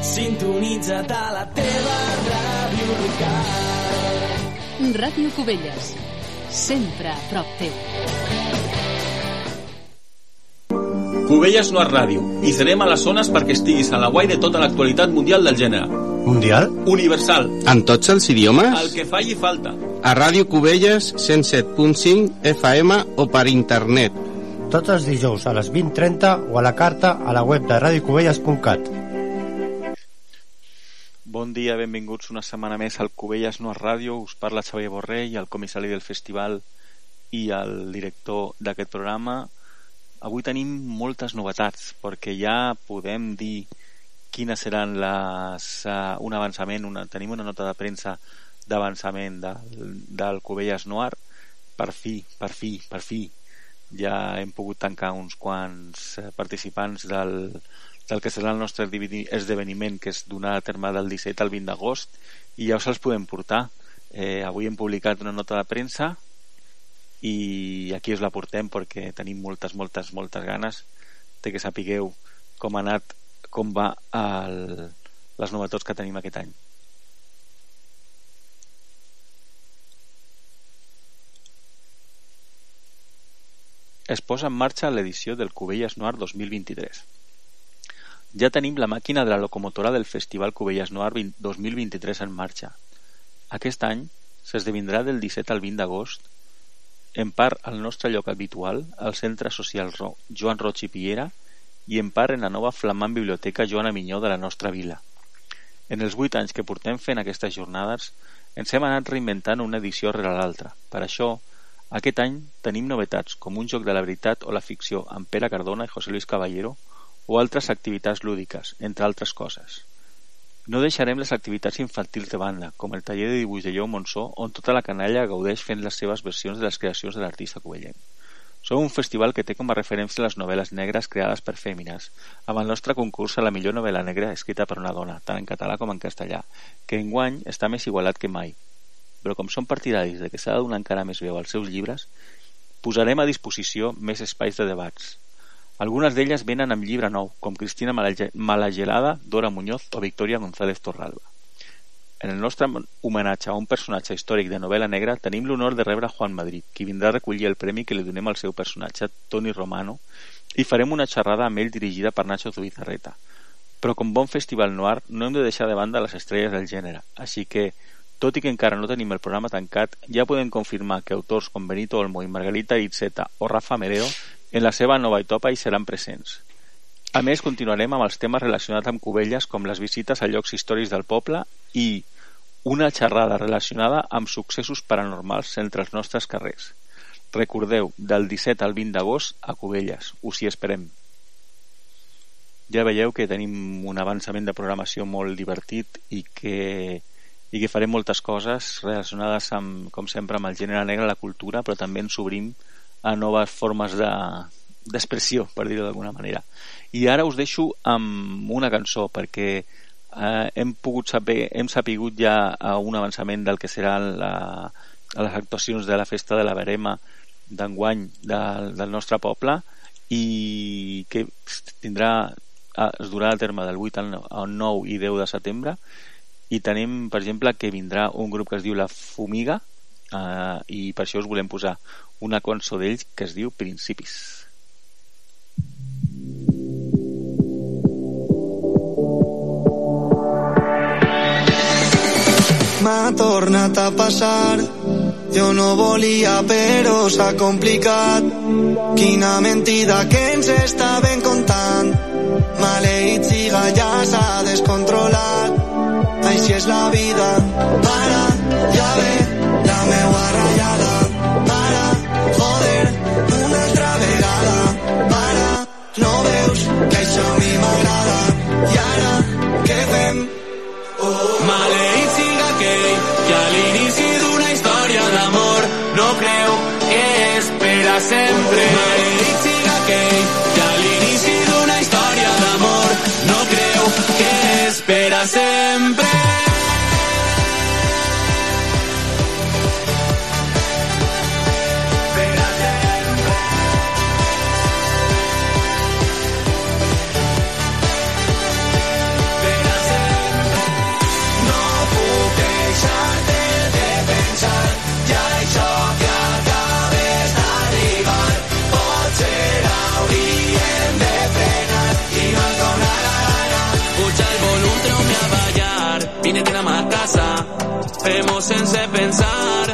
Sintonitza't a la teva ràdio local. Ràdio Cubelles. Sempre a prop teu. Cubelles no és ràdio i serem a les zones perquè estiguis a la guai de tota l'actualitat mundial del gènere. Mundial? Universal. En tots els idiomes? El que falli falta. A Ràdio Cubelles 107.5 FM o per internet. Tots els dijous a les 20.30 o a la carta a la web de radiocubelles.cat. Bon dia, benvinguts una setmana més al Cubelles No és Ràdio. Us parla Xavier Borrell, el comissari del festival i el director d'aquest programa. Avui tenim moltes novetats perquè ja podem dir quines seran les, uh, un avançament, una, tenim una nota de premsa d'avançament del, del Cubelles Noir. Per fi, per fi, per fi ja hem pogut tancar uns quants eh, participants del, del que serà el nostre esdeveniment que és donar a terme del 17 al 20 d'agost i ja us els podem portar. Eh, avui hem publicat una nota de premsa i aquí us la portem perquè tenim moltes, moltes, moltes ganes de que sapigueu com ha anat com va el, les novetats que tenim aquest any es posa en marxa l'edició del Cubelles Noir 2023 ja tenim la màquina de la locomotora del Festival Cubelles Noir 2023 en marxa. Aquest any s'esdevindrà del 17 al 20 d'agost en part al nostre lloc habitual, al Centre Social Joan Roig i Piera, i en part en la nova flamant biblioteca Joana Minyó de la nostra vila. En els vuit anys que portem fent aquestes jornades, ens hem anat reinventant una edició rere l'altra. Per això, aquest any tenim novetats com un joc de la veritat o la ficció amb Pere Cardona i José Luis Caballero, o altres activitats lúdiques, entre altres coses. No deixarem les activitats infantils de banda, com el taller de dibuix de Lleó Monsó, on tota la canalla gaudeix fent les seves versions de les creacions de l'artista covellenc. Som un festival que té com a referència les novel·les negres creades per fèmines, amb el nostre concurs a la millor novel·la negra escrita per una dona, tant en català com en castellà, que enguany està més igualat que mai. Però com som partidaris de que s'ha de donar encara més veu als seus llibres, posarem a disposició més espais de debats, algunes d'elles venen amb llibre nou, com Cristina Malagelada, Dora Muñoz o Victoria González Torralba. En el nostre homenatge a un personatge històric de novel·la negra tenim l'honor de rebre Juan Madrid, qui vindrà a recollir el premi que li donem al seu personatge, Toni Romano, i farem una xerrada amb ell dirigida per Nacho Zubizarreta. Però com bon festival noir no hem de deixar de banda les estrelles del gènere, així que, tot i que encara no tenim el programa tancat, ja podem confirmar que autors com Benito Olmo i Margarita Itzeta o Rafa Mereo en la seva nova etapa hi seran presents. A més, continuarem amb els temes relacionats amb Cubelles com les visites a llocs històrics del poble i una xerrada relacionada amb successos paranormals entre els nostres carrers. Recordeu, del 17 al 20 d'agost a Cubelles. Us hi esperem. Ja veieu que tenim un avançament de programació molt divertit i que, i que farem moltes coses relacionades amb, com sempre, amb el gènere negre, la cultura, però també ens obrim a noves formes d'expressió, de, per dir-ho d'alguna manera. I ara us deixo amb una cançó, perquè eh, hem pogut saber, hem sapigut ja un avançament del que seran la, les actuacions de la festa de la Verema d'enguany del, del nostre poble i que tindrà es durà a terme del 8 al 9 i 10 de setembre i tenim, per exemple, que vindrà un grup que es diu La Fumiga eh, i per això us volem posar una cançó d'ells que es diu Principis. M'ha tornat a passar. Jo no volia però s'ha complicat. Quina mentida que ens estaven contant. Maleït siga ja s'ha descontrolat. Així és la vida. Para ja ve sempre. Maleït siga aquell que a l'inici d'una història d'amor no creu que espera sempre. Sense pensar,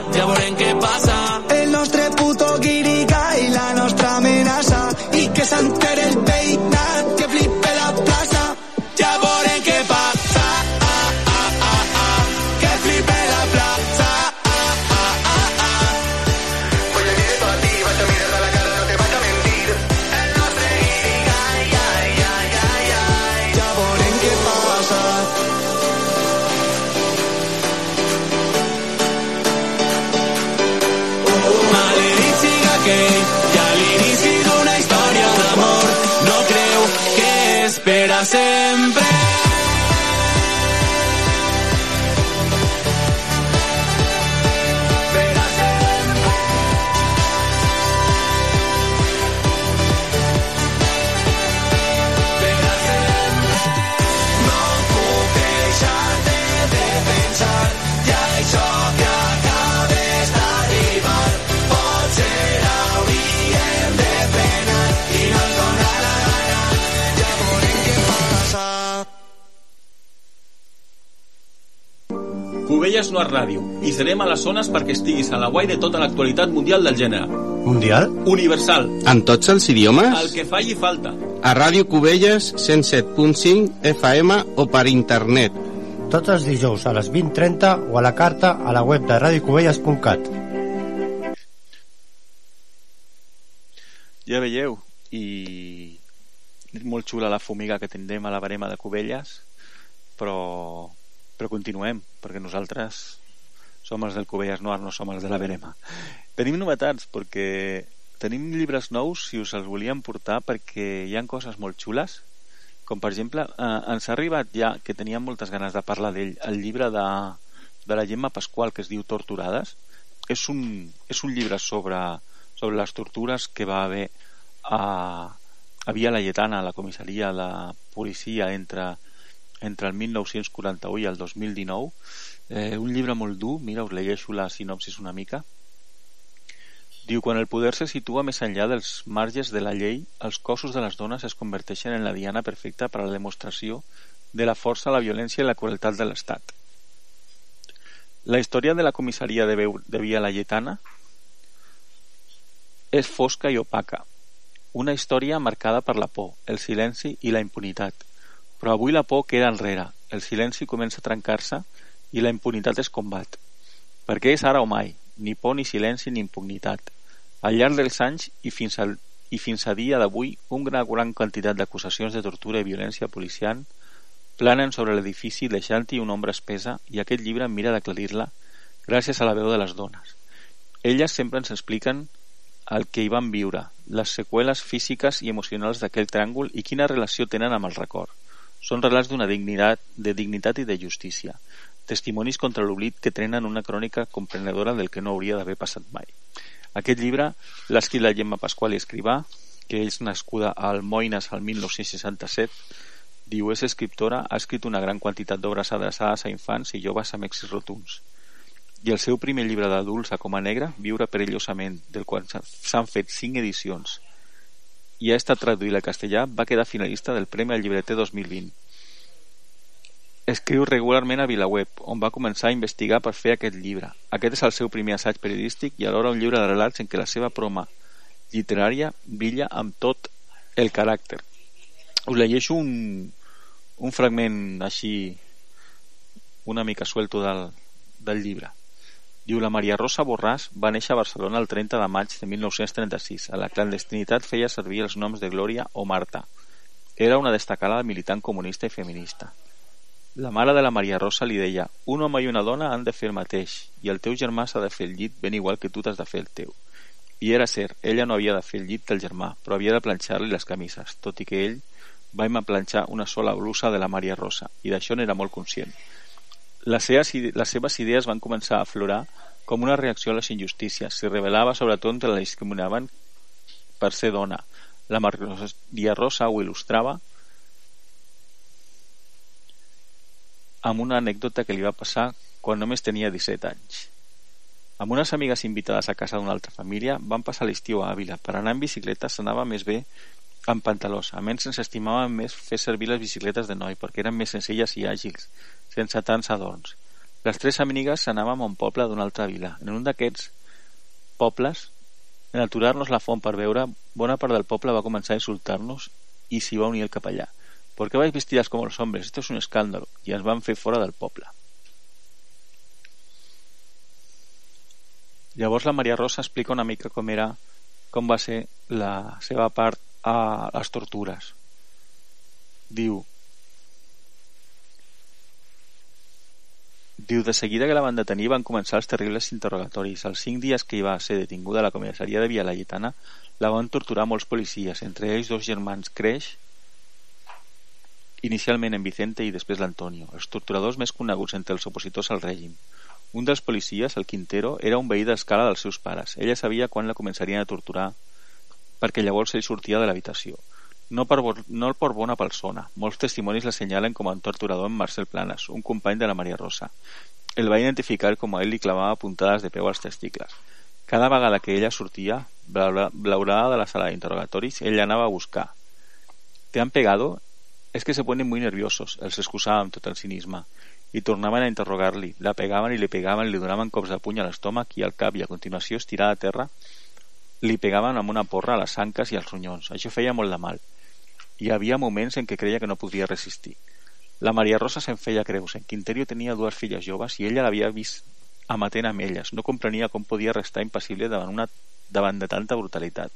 Cubelles no és ràdio i serem a les zones perquè estiguis a la guai de tota l'actualitat mundial del gènere. Mundial? Universal. En tots els idiomes? El que falli falta. A Ràdio Cubelles 107.5 FM o per internet. Tots els dijous a les 20.30 o a la carta a la web de radiocubelles.cat. Ja veieu, i és molt xula la fumiga que tindrem a la barema de Cubelles, però, però continuem, perquè nosaltres som els del Cubelles Noir, no som els de la Verema. Tenim novetats, perquè tenim llibres nous, si us els volíem portar, perquè hi han coses molt xules, com per exemple, eh, ens ha arribat ja, que teníem moltes ganes de parlar d'ell, el llibre de, de la Gemma Pasqual, que es diu Torturades. És un, és un llibre sobre, sobre les tortures que va haver a, a Via Laietana, a la comissaria de policia entre, entre el 1941 i el 2019. Eh, un llibre molt dur, mira, us llegeixo la sinopsis una mica. Diu, quan el poder se situa més enllà dels marges de la llei, els cossos de les dones es converteixen en la diana perfecta per a la demostració de la força, la violència i la crueltat de l'Estat. La història de la comissaria de, Veu, de Via Laietana és fosca i opaca. Una història marcada per la por, el silenci i la impunitat. Però avui la por queda enrere, el silenci comença a trencar-se i la impunitat es combat. Perquè és ara o mai, ni por, ni silenci, ni impunitat. Al llarg dels anys i fins, al, i fins a dia d'avui, una gran quantitat d'acusacions de tortura i violència policial planen sobre l'edifici deixant-hi una ombra espesa i aquest llibre mira d'aclarir-la gràcies a la veu de les dones. Elles sempre ens expliquen el que hi van viure, les seqüeles físiques i emocionals d'aquell tràngol i quina relació tenen amb el record. Són relats d'una dignitat, de dignitat i de justícia, testimonis contra l'oblit que trenen una crònica comprenedora del que no hauria d'haver passat mai. Aquest llibre l'ha escrit la Gemma Pasqual i Escrivà, que és nascuda a Almoines al 1967, diu és escriptora, ha escrit una gran quantitat d'obres adreçades a infants i joves amb èxits rotunds. I el seu primer llibre d'adults a Coma Negra, Viure perillosament, del qual s'han fet cinc edicions i ha estat traduït al castellà, va quedar finalista del Premi al Llibreter 2020. Escriu regularment a VilaWeb, on va començar a investigar per fer aquest llibre. Aquest és el seu primer assaig periodístic i alhora un llibre de relats en què la seva proma literària brilla amb tot el caràcter. Us llegeixo un, un fragment així una mica suelto del, del llibre. Diu, la Maria Rosa Borràs va néixer a Barcelona el 30 de maig de 1936. A la clandestinitat feia servir els noms de Glòria o Marta. Era una destacada militant comunista i feminista. La mare de la Maria Rosa li deia un home i una dona han de fer el mateix i el teu germà s'ha de fer el llit ben igual que tu t'has de fer el teu. I era cert, ella no havia de fer el llit del germà, però havia de planxar-li les camises, tot i que ell va planxar una sola blusa de la Maria Rosa, i d'això n'era molt conscient. Les seves, les seves idees van començar a aflorar com una reacció a les injustícies. S'hi revelava sobretot entre la discriminaven per ser dona. La Maria Rosa ho il·lustrava amb una anècdota que li va passar quan només tenia 17 anys. Amb unes amigues invitades a casa d'una altra família van passar l'estiu a Àvila. Per anar en bicicleta s'anava més bé amb pantalós. A menys ens estimaven més fer servir les bicicletes de noi perquè eren més senzilles i àgils, sense tants adorns. Les tres amigues anàvem a un poble d'una altra vila. En un d'aquests pobles, en aturar-nos la font per veure, bona part del poble va començar a insultar-nos i s'hi va unir el capellà. ¿Por qué vais vestidas como los hombres? Esto es un escándalo. I ens van fer fora del poble. Llavors la Maria Rosa explica una mica com era com va ser la seva part a les tortures. Diu Diu, de seguida que la van detenir van començar els terribles interrogatoris. Els cinc dies que hi va ser detinguda a la comissaria de Via Laietana la van torturar molts policies, entre ells dos germans Creix, inicialment en Vicente i després l'Antonio, els torturadors més coneguts entre els opositors al règim. Un dels policies, el Quintero, era un veí d'escala dels seus pares. Ella sabia quan la començarien a torturar perquè llavors ell sortia de l'habitació. No per, no per bona persona. Molts testimonis l'assenyalen com a un torturador en Marcel Planas, un company de la Maria Rosa. El va identificar com a ell li clavava puntades de peu als testicles. Cada vegada que ella sortia, bla- blaurada de la sala d'interrogatoris, ell anava a buscar. ¿Te han pegado? Es que se ponen muy nerviosos, els excusava amb tot el cinisme. I tornaven a interrogar-li. La pegaven i li pegaven, li donaven cops de puny a l'estómac i al cap i a continuació, estirada a terra, li pegaven amb una porra a les anques i als ronyons. Això feia molt de mal. Hi havia moments en què creia que no podria resistir. La Maria Rosa se'n feia creus. En Quinterio tenia dues filles joves i ella l'havia vist amatent amb elles. No comprenia com podia restar impassible davant, una, davant de tanta brutalitat.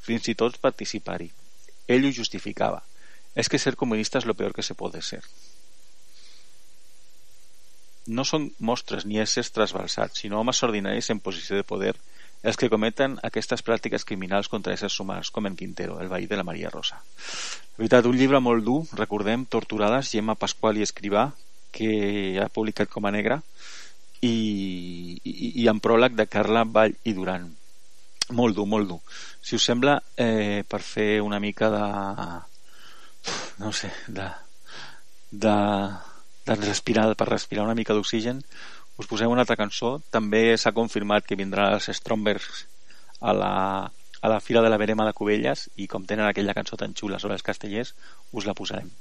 Fins i tot participar-hi. Ell ho justificava. Es que ser comunista es lo peor que se puede ser. No són mostres ni éssers trasbalsats, sinó homes ordinaris en posició de poder els que cometen aquestes pràctiques criminals contra éssers humans, com en Quintero, el veí de la Maria Rosa. De veritat, un llibre molt dur, recordem, Torturades, Gemma Pasqual i Escrivà, que ha publicat com a negra, i, i, i en pròleg de Carla Vall i Duran. Molt dur, molt dur. Si us sembla, eh, per fer una mica de... no sé, de... de, de respirar, per respirar una mica d'oxigen, us posem una altra cançó. També s'ha confirmat que vindrà els Strombergs a la, a la Fira de la Verema de Cubelles i com tenen aquella cançó tan xula sobre els castellers, us la posarem.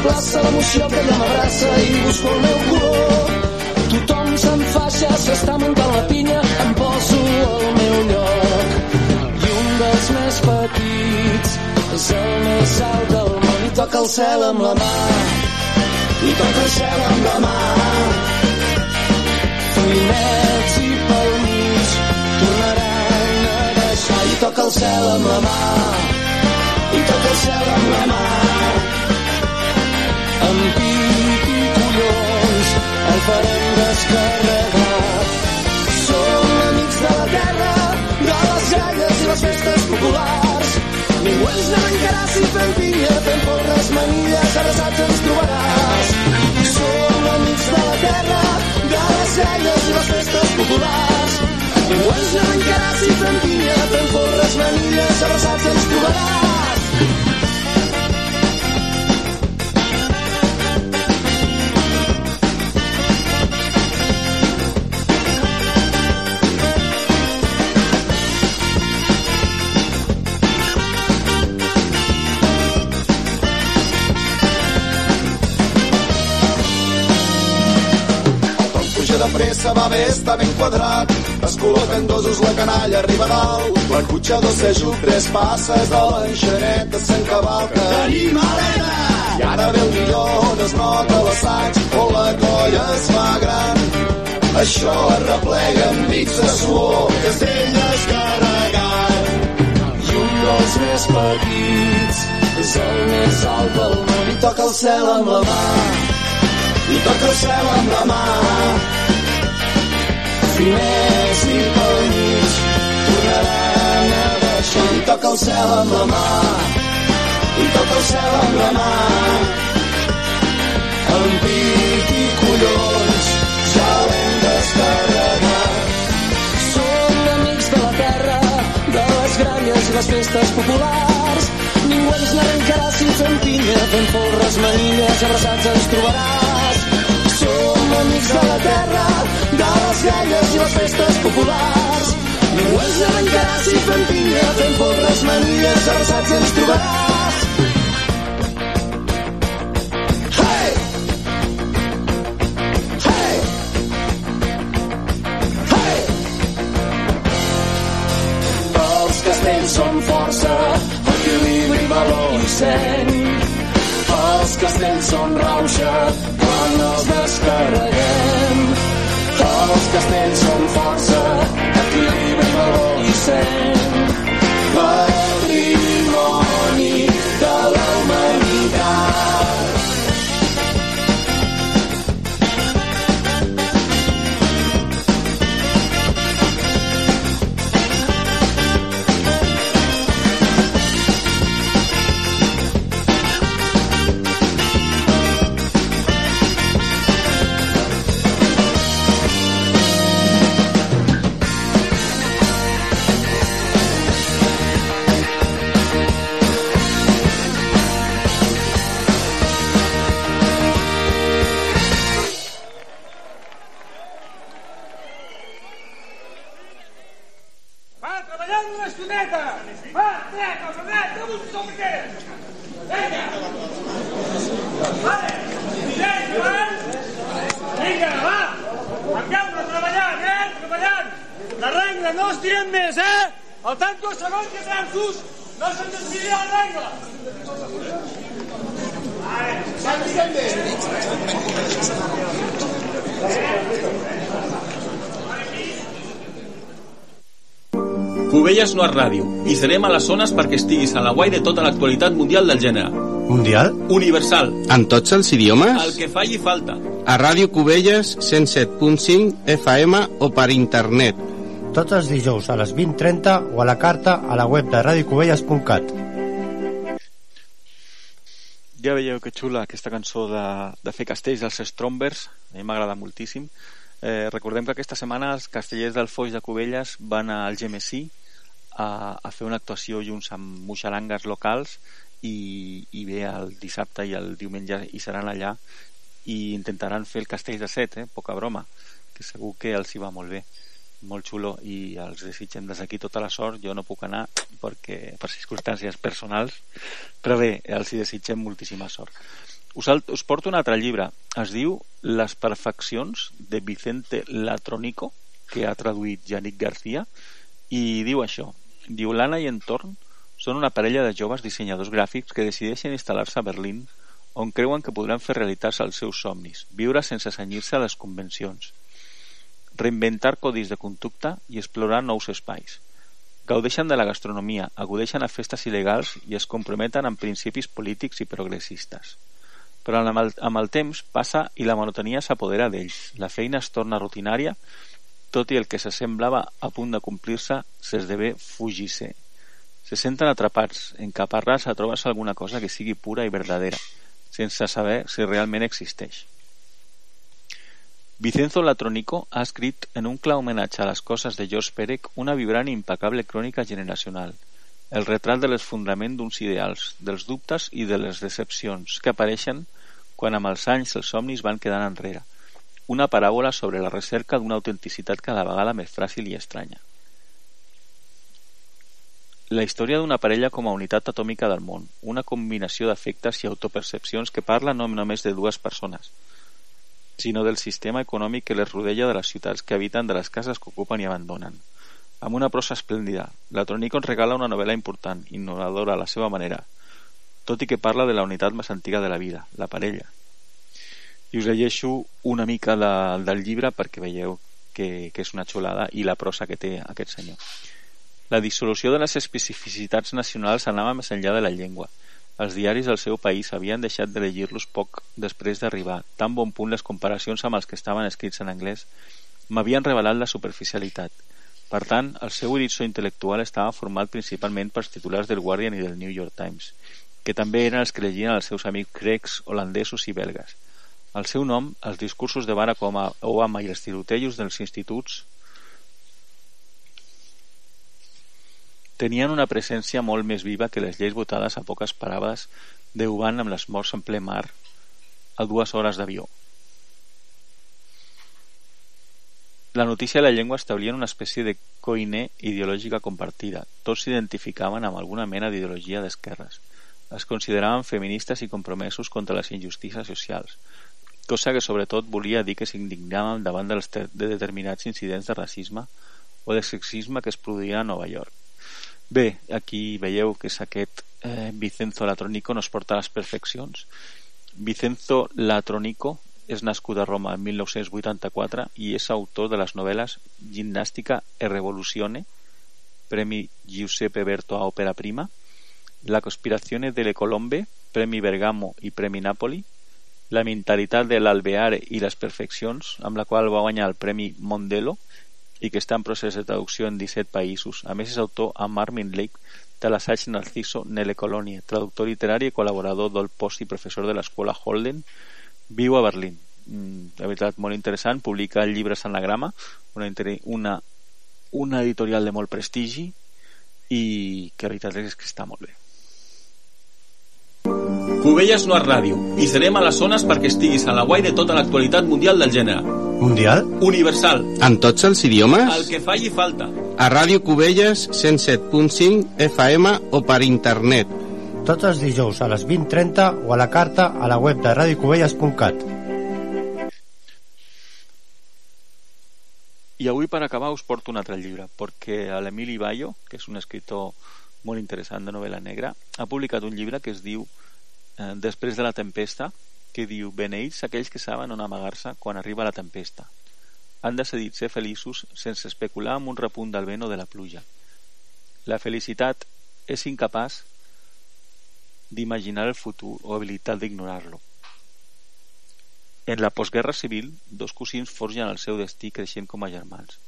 Mig de la plaça, l'emoció que ja m'abraça i busco el meu color. Tothom se'n faixa, s'està muntant la pinya, em poso al meu lloc. I un dels més petits és el més alt del món i toca el cel amb la mà i toca el cel amb la mà. Feinets i pel mig tornaran a deixar i toca el cel amb la mà i toca el cel amb la mà. Pit i collons el farem descarregar. Som amics de la terra, de les galles i les festes populars. Ningú ens n'arrencarà si fem pinya, fem porres, manilles, abraçats ens trobaràs. Som amics de la terra, de les galles i les festes populars. Ningú ens n'arrencarà si fem pinya, fem porres, manilles, abraçats ens trobaràs. De pressa, va bé, està ben quadrat. Es col·loquen dosos, la canalla arriba dalt. La cotxa dos s'ajup, tres passes de l'enxaneta se'n cavalca. Tenim alena! I ara ve el millor, on es nota l'assaig, on la colla es fa gran. Això es replega amb bits de suor, castell descarregat. I un dels més petits És el més alt del món i toca el cel amb la mà. I toca el cel amb la mà. Finers i pel mig tornaran a baixar. I toca el cel amb la mà. I toca el cel amb la mà. Amb pit i collons ja l'hem descarregat. Som amics de la terra, de les gralles i les festes populars. Ningú ens n'arrencarà si fem pinya, fem porres, manilles, abraçats ens trobaràs. Amics de la terra, de les gralles i les festes populars. Ningú ens n'arrencarà si fem pinya, fem porres, manilles, abraçats ens trobaràs. Hey! Són força, equilibri, valor i seny. Castells són rauxa quan els descarreguem. Els castells són força, equilibri, valor i seny. Serem a les zones perquè estiguis a la guai de tota l'actualitat mundial del gènere. Mundial? Universal. En tots els idiomes? El que falli falta. A Ràdio Cubelles 107.5 FM o per internet. Tots els dijous a les 20.30 o a la carta a la web de radiocubelles.cat. Ja veieu que xula aquesta cançó de, de fer castells dels Strombers, a mi m'agrada moltíssim. Eh, recordem que aquesta setmana els castellers del Foix de Cubelles van al GMC a, a fer una actuació junts amb muixarangues locals i, i bé el dissabte i el diumenge hi seran allà i intentaran fer el castell de set, eh? poca broma, que segur que els hi va molt bé. Molt xulo i els desitgem des d'aquí tota la sort. Jo no puc anar perquè per circumstàncies personals però bé, els hi desitgem moltíssima sort. Us, us porto un altre llibre. Es diu Les perfeccions de Vicente Latronico que ha traduït Yannick García i diu això diu l'Anna i Entorn són una parella de joves dissenyadors gràfics que decideixen instal·lar-se a Berlín on creuen que podran fer realitats els seus somnis, viure sense senyir-se a les convencions reinventar codis de conducta i explorar nous espais. Gaudeixen de la gastronomia, agudeixen a festes il·legals i es comprometen amb principis polítics i progressistes. Però amb el, amb el temps passa i la monotonia s'apodera d'ells. La feina es torna rutinària, tot i el que s'assemblava a punt de complir-se s'esdevé fugisser. Se senten atrapats, encaparrats a trobar-se alguna cosa que sigui pura i verdadera, sense saber si realment existeix. Vicenzo Latronico ha escrit en un clar homenatge a les coses de George Perec una vibrant i impecable crònica generacional, el retrat de l'esfondrament d'uns ideals, dels dubtes i de les decepcions que apareixen quan amb els anys els somnis van quedant enrere, una paràbola sobre la recerca d'una autenticitat cada vegada més fràgil i estranya. La història d'una parella com a unitat atòmica del món, una combinació d'efectes i autopercepcions que parla no només de dues persones, sinó del sistema econòmic que les rodella de les ciutats que habiten de les cases que ocupen i abandonen. Amb una prosa esplèndida, la Tronico ens regala una novel·la important, innovadora a la seva manera, tot i que parla de la unitat més antiga de la vida, la parella. I us llegeixo una mica de, del llibre perquè veieu que, que és una xulada i la prosa que té aquest senyor. La dissolució de les especificitats nacionals anava més enllà de la llengua. Els diaris del seu país havien deixat de llegir-los poc després d'arribar. Tan bon punt les comparacions amb els que estaven escrits en anglès m'havien revelat la superficialitat. Per tant, el seu horitzó intel·lectual estava format principalment pels titulars del Guardian i del New York Times, que també eren els que llegien els seus amics grecs, holandesos i belgues. El seu nom, els discursos de Barack Obama i els tirotejos dels instituts tenien una presència molt més viva que les lleis votades a poques parades d'Uban amb les morts en ple mar a dues hores d'avió. La notícia de la llengua establia una espècie de coine ideològica compartida. Tots s'identificaven amb alguna mena d'ideologia d'esquerres. Es consideraven feministes i compromesos contra les injustícies socials, cosa que sobretot volia dir que s'indignaven davant dels de determinats incidents de racisme o de sexisme que es produïen a Nova York. Bé, aquí veieu que és aquest eh, Vicenzo Latronico nos porta a les perfeccions. Vicenzo Latronico és nascut a Roma en 1984 i és autor de les novel·les Ginnàstica e Revoluzione, Premi Giuseppe Berto a Òpera Prima, La Conspirazione delle Colombe, Premi Bergamo i Premi Napoli, La mentalitat de l'Alveare i les perfeccions, amb la qual va guanyar el Premi Mondelo, i que està en procés de traducció en 17 països. A més, és autor amb Armin Lake de l'assaig Narciso nelle Colonie, traductor literari i col·laborador del post i professor de l'escola Holden, viu a Berlín. Mm, de veritat, molt interessant. Publica el llibre Sanagrama, una, una, una editorial de molt prestigi i que la veritat és que està molt bé. Cubelles no és ràdio i serem a les zones perquè estiguis a la guai de tota l'actualitat mundial del gènere. Mundial? Universal. En tots els idiomes? El que falli falta. A Ràdio Cubelles 107.5 FM o per internet. Tots els dijous a les 20.30 o a la carta a la web de radiocubelles.cat. I avui per acabar us porto un altre llibre, perquè l'Emili Bayo, que és un escritor molt interessant de novel·la negra, ha publicat un llibre que es diu eh, Després de la tempesta, que diu Beneïts aquells que saben on amagar-se quan arriba la tempesta. Han decidit ser feliços sense especular amb un repunt del vent o de la pluja. La felicitat és incapaç d'imaginar el futur o habilitat d'ignorar-lo. En la postguerra civil, dos cosins forgen el seu destí creixent com a germans,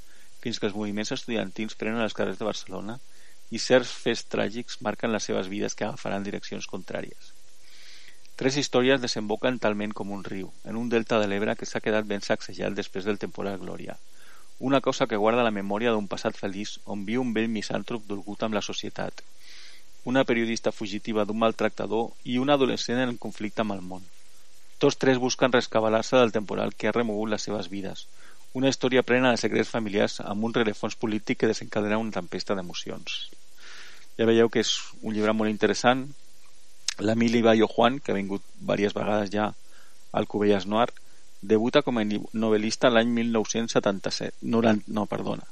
fins que els moviments estudiantins prenen els carrers de Barcelona i certs fets tràgics marquen les seves vides que agafaran direccions contràries. Tres històries desemboquen talment com un riu, en un delta de l'Ebre que s'ha quedat ben sacsejat després del temporal Glòria. Una cosa que guarda la memòria d'un passat feliç on viu un vell misàntrop dolgut amb la societat. Una periodista fugitiva d'un maltractador i un adolescent en conflicte amb el món. Tots tres busquen rescabalar-se del temporal que ha remogut les seves vides. Una història plena de secrets familiars amb un rerefons polític que desencadena una tempesta d'emocions. Ja veieu que és un llibre molt interessant, L'Emili Bayo Juan, que ha vingut diverses vegades ja al Cubelles Noir, debuta com a novel·lista l'any 1977. 90, no, perdona.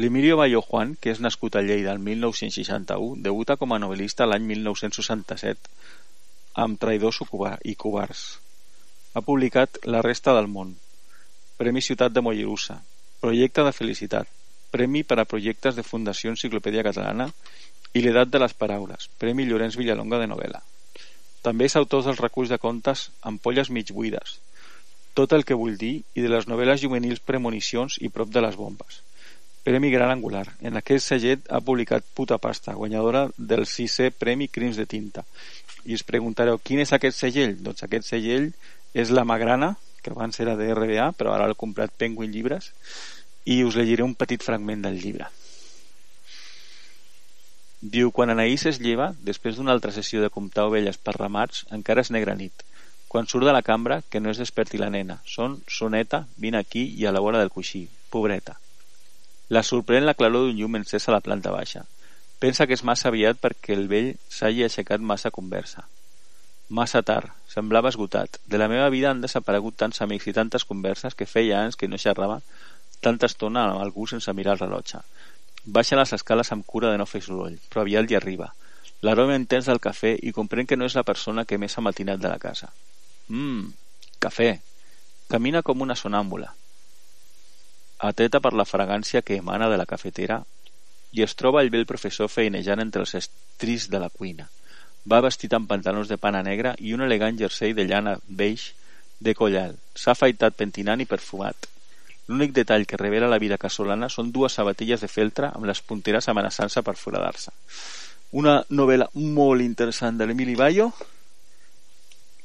L'Emilio Bayo Juan, que és nascut a Lleida el 1961, debuta com a novel·lista l'any 1967 amb Traïdors i Covards. Ha publicat La resta del món, Premi Ciutat de Mollerussa, Projecte de Felicitat, Premi per a projectes de Fundació Enciclopèdia Catalana i l'edat de les paraules, Premi Llorenç Villalonga de novel·la. També és autor dels reculls de contes Ampolles mig buides, Tot el que vull dir i de les novel·les juvenils Premonicions i Prop de les bombes. Premi Gran Angular. En aquest segellet ha publicat Puta Pasta, guanyadora del sisè Premi Crims de Tinta. I us preguntareu, quin és aquest segell? Doncs aquest segell és la Magrana, que abans era de RBA, però ara l'ha comprat Penguin Llibres, i us llegiré un petit fragment del llibre. Diu, quan Anaïs es lleva, després d'una altra sessió de comptar ovelles per ramats, encara és negra nit. Quan surt de la cambra, que no es desperti la nena. Són, soneta, vine aquí i a la vora del coixí. Pobreta. La sorprèn la claror d'un llum encesa a la planta baixa. Pensa que és massa aviat perquè el vell s'hagi aixecat massa conversa. Massa tard, semblava esgotat. De la meva vida han desaparegut tants amics i tantes converses que feia anys que no xerrava tanta estona amb algú sense mirar el rellotge. Baixa les escales amb cura de no fer soroll, però aviat hi arriba. L'aroma intens del cafè i comprèn que no és la persona que més ha matinat de la casa. Mmm, cafè. Camina com una sonàmbula. Ateta per la fragància que emana de la cafetera i es troba el vell professor feinejant entre els estris de la cuina. Va vestit amb pantalons de pana negra i un elegant jersei de llana beix de coll alt. S'ha afaitat pentinant i perfumat. L'únic detall que revela la vida casolana són dues sabatilles de feltre amb les punteres amenaçant-se per foradar-se. Una novel·la molt interessant de l'Emili Bayo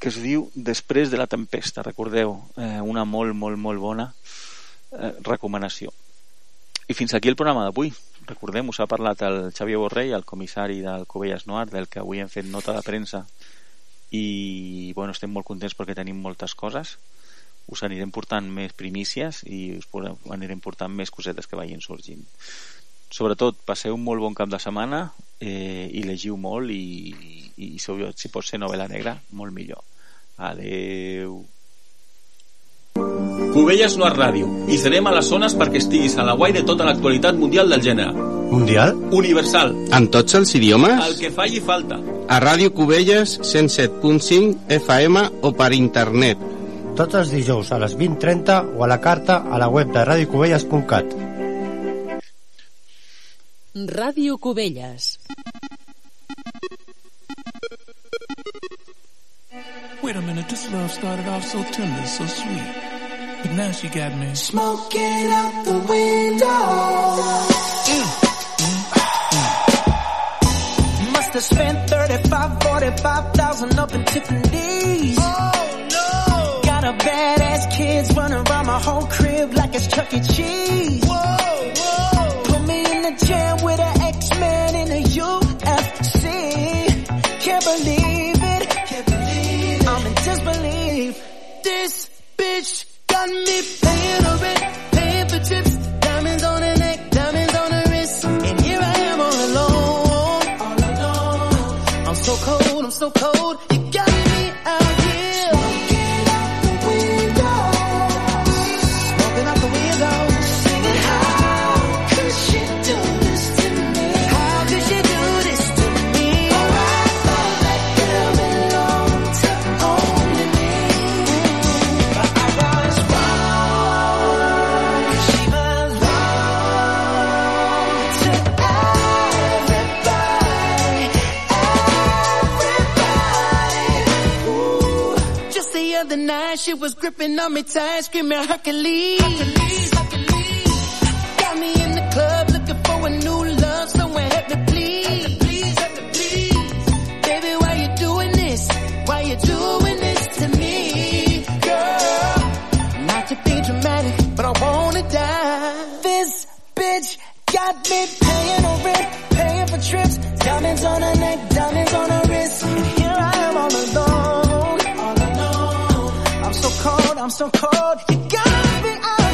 que es diu Després de la tempesta, recordeu, eh, una molt, molt, molt bona eh, recomanació. I fins aquí el programa d'avui. Recordem, us ha parlat el Xavier Borrell, el comissari del Covelles Noir, del que avui hem fet nota de premsa i bueno, estem molt contents perquè tenim moltes coses us anirem portant més primícies i us anirem portant més cosetes que vagin sorgint sobretot passeu un molt bon cap de setmana eh, i llegiu molt i, i, i si, si pot ser novel·la negra molt millor adeu Cubelles Noir Ràdio. I serem a les zones perquè estiguis a la guai de tota l'actualitat mundial del gènere. Mundial? Universal. En tots els idiomes? El que falli falta. A Ràdio Cubelles 107.5 FM o per internet. Tots els dijous a les 20.30 o a la carta a la web de radiocubelles.cat. Ràdio Cubelles. Wait a minute, this love started off so tender, so sweet. But now she got me. Smoking out the window. Must have spent 35, 45,000 up in Tiffany's. Oh Got a badass kids running around my whole crib like it's Chuck E. Cheese. Whoa, whoa! Put me in the jam with an X-Man in the UFC. Can't believe it. Can't believe it. I'm in disbelief. This bitch got me paying her rent, paying for trips, diamonds on her neck, diamonds on her wrist, and here I am all alone, all alone. I'm so cold, I'm so cold. You night, she was gripping on me tight, screaming Hercules. Hercules, Hercules. Got me in the club looking for a new love, someone help me please. Please, me please. Baby, why you doing this? Why you doing this to me, girl? Not to be dramatic, but I wanna die. This bitch got me paying her rent, paying for trips, diamonds on her neck, I'm so cold. You got me out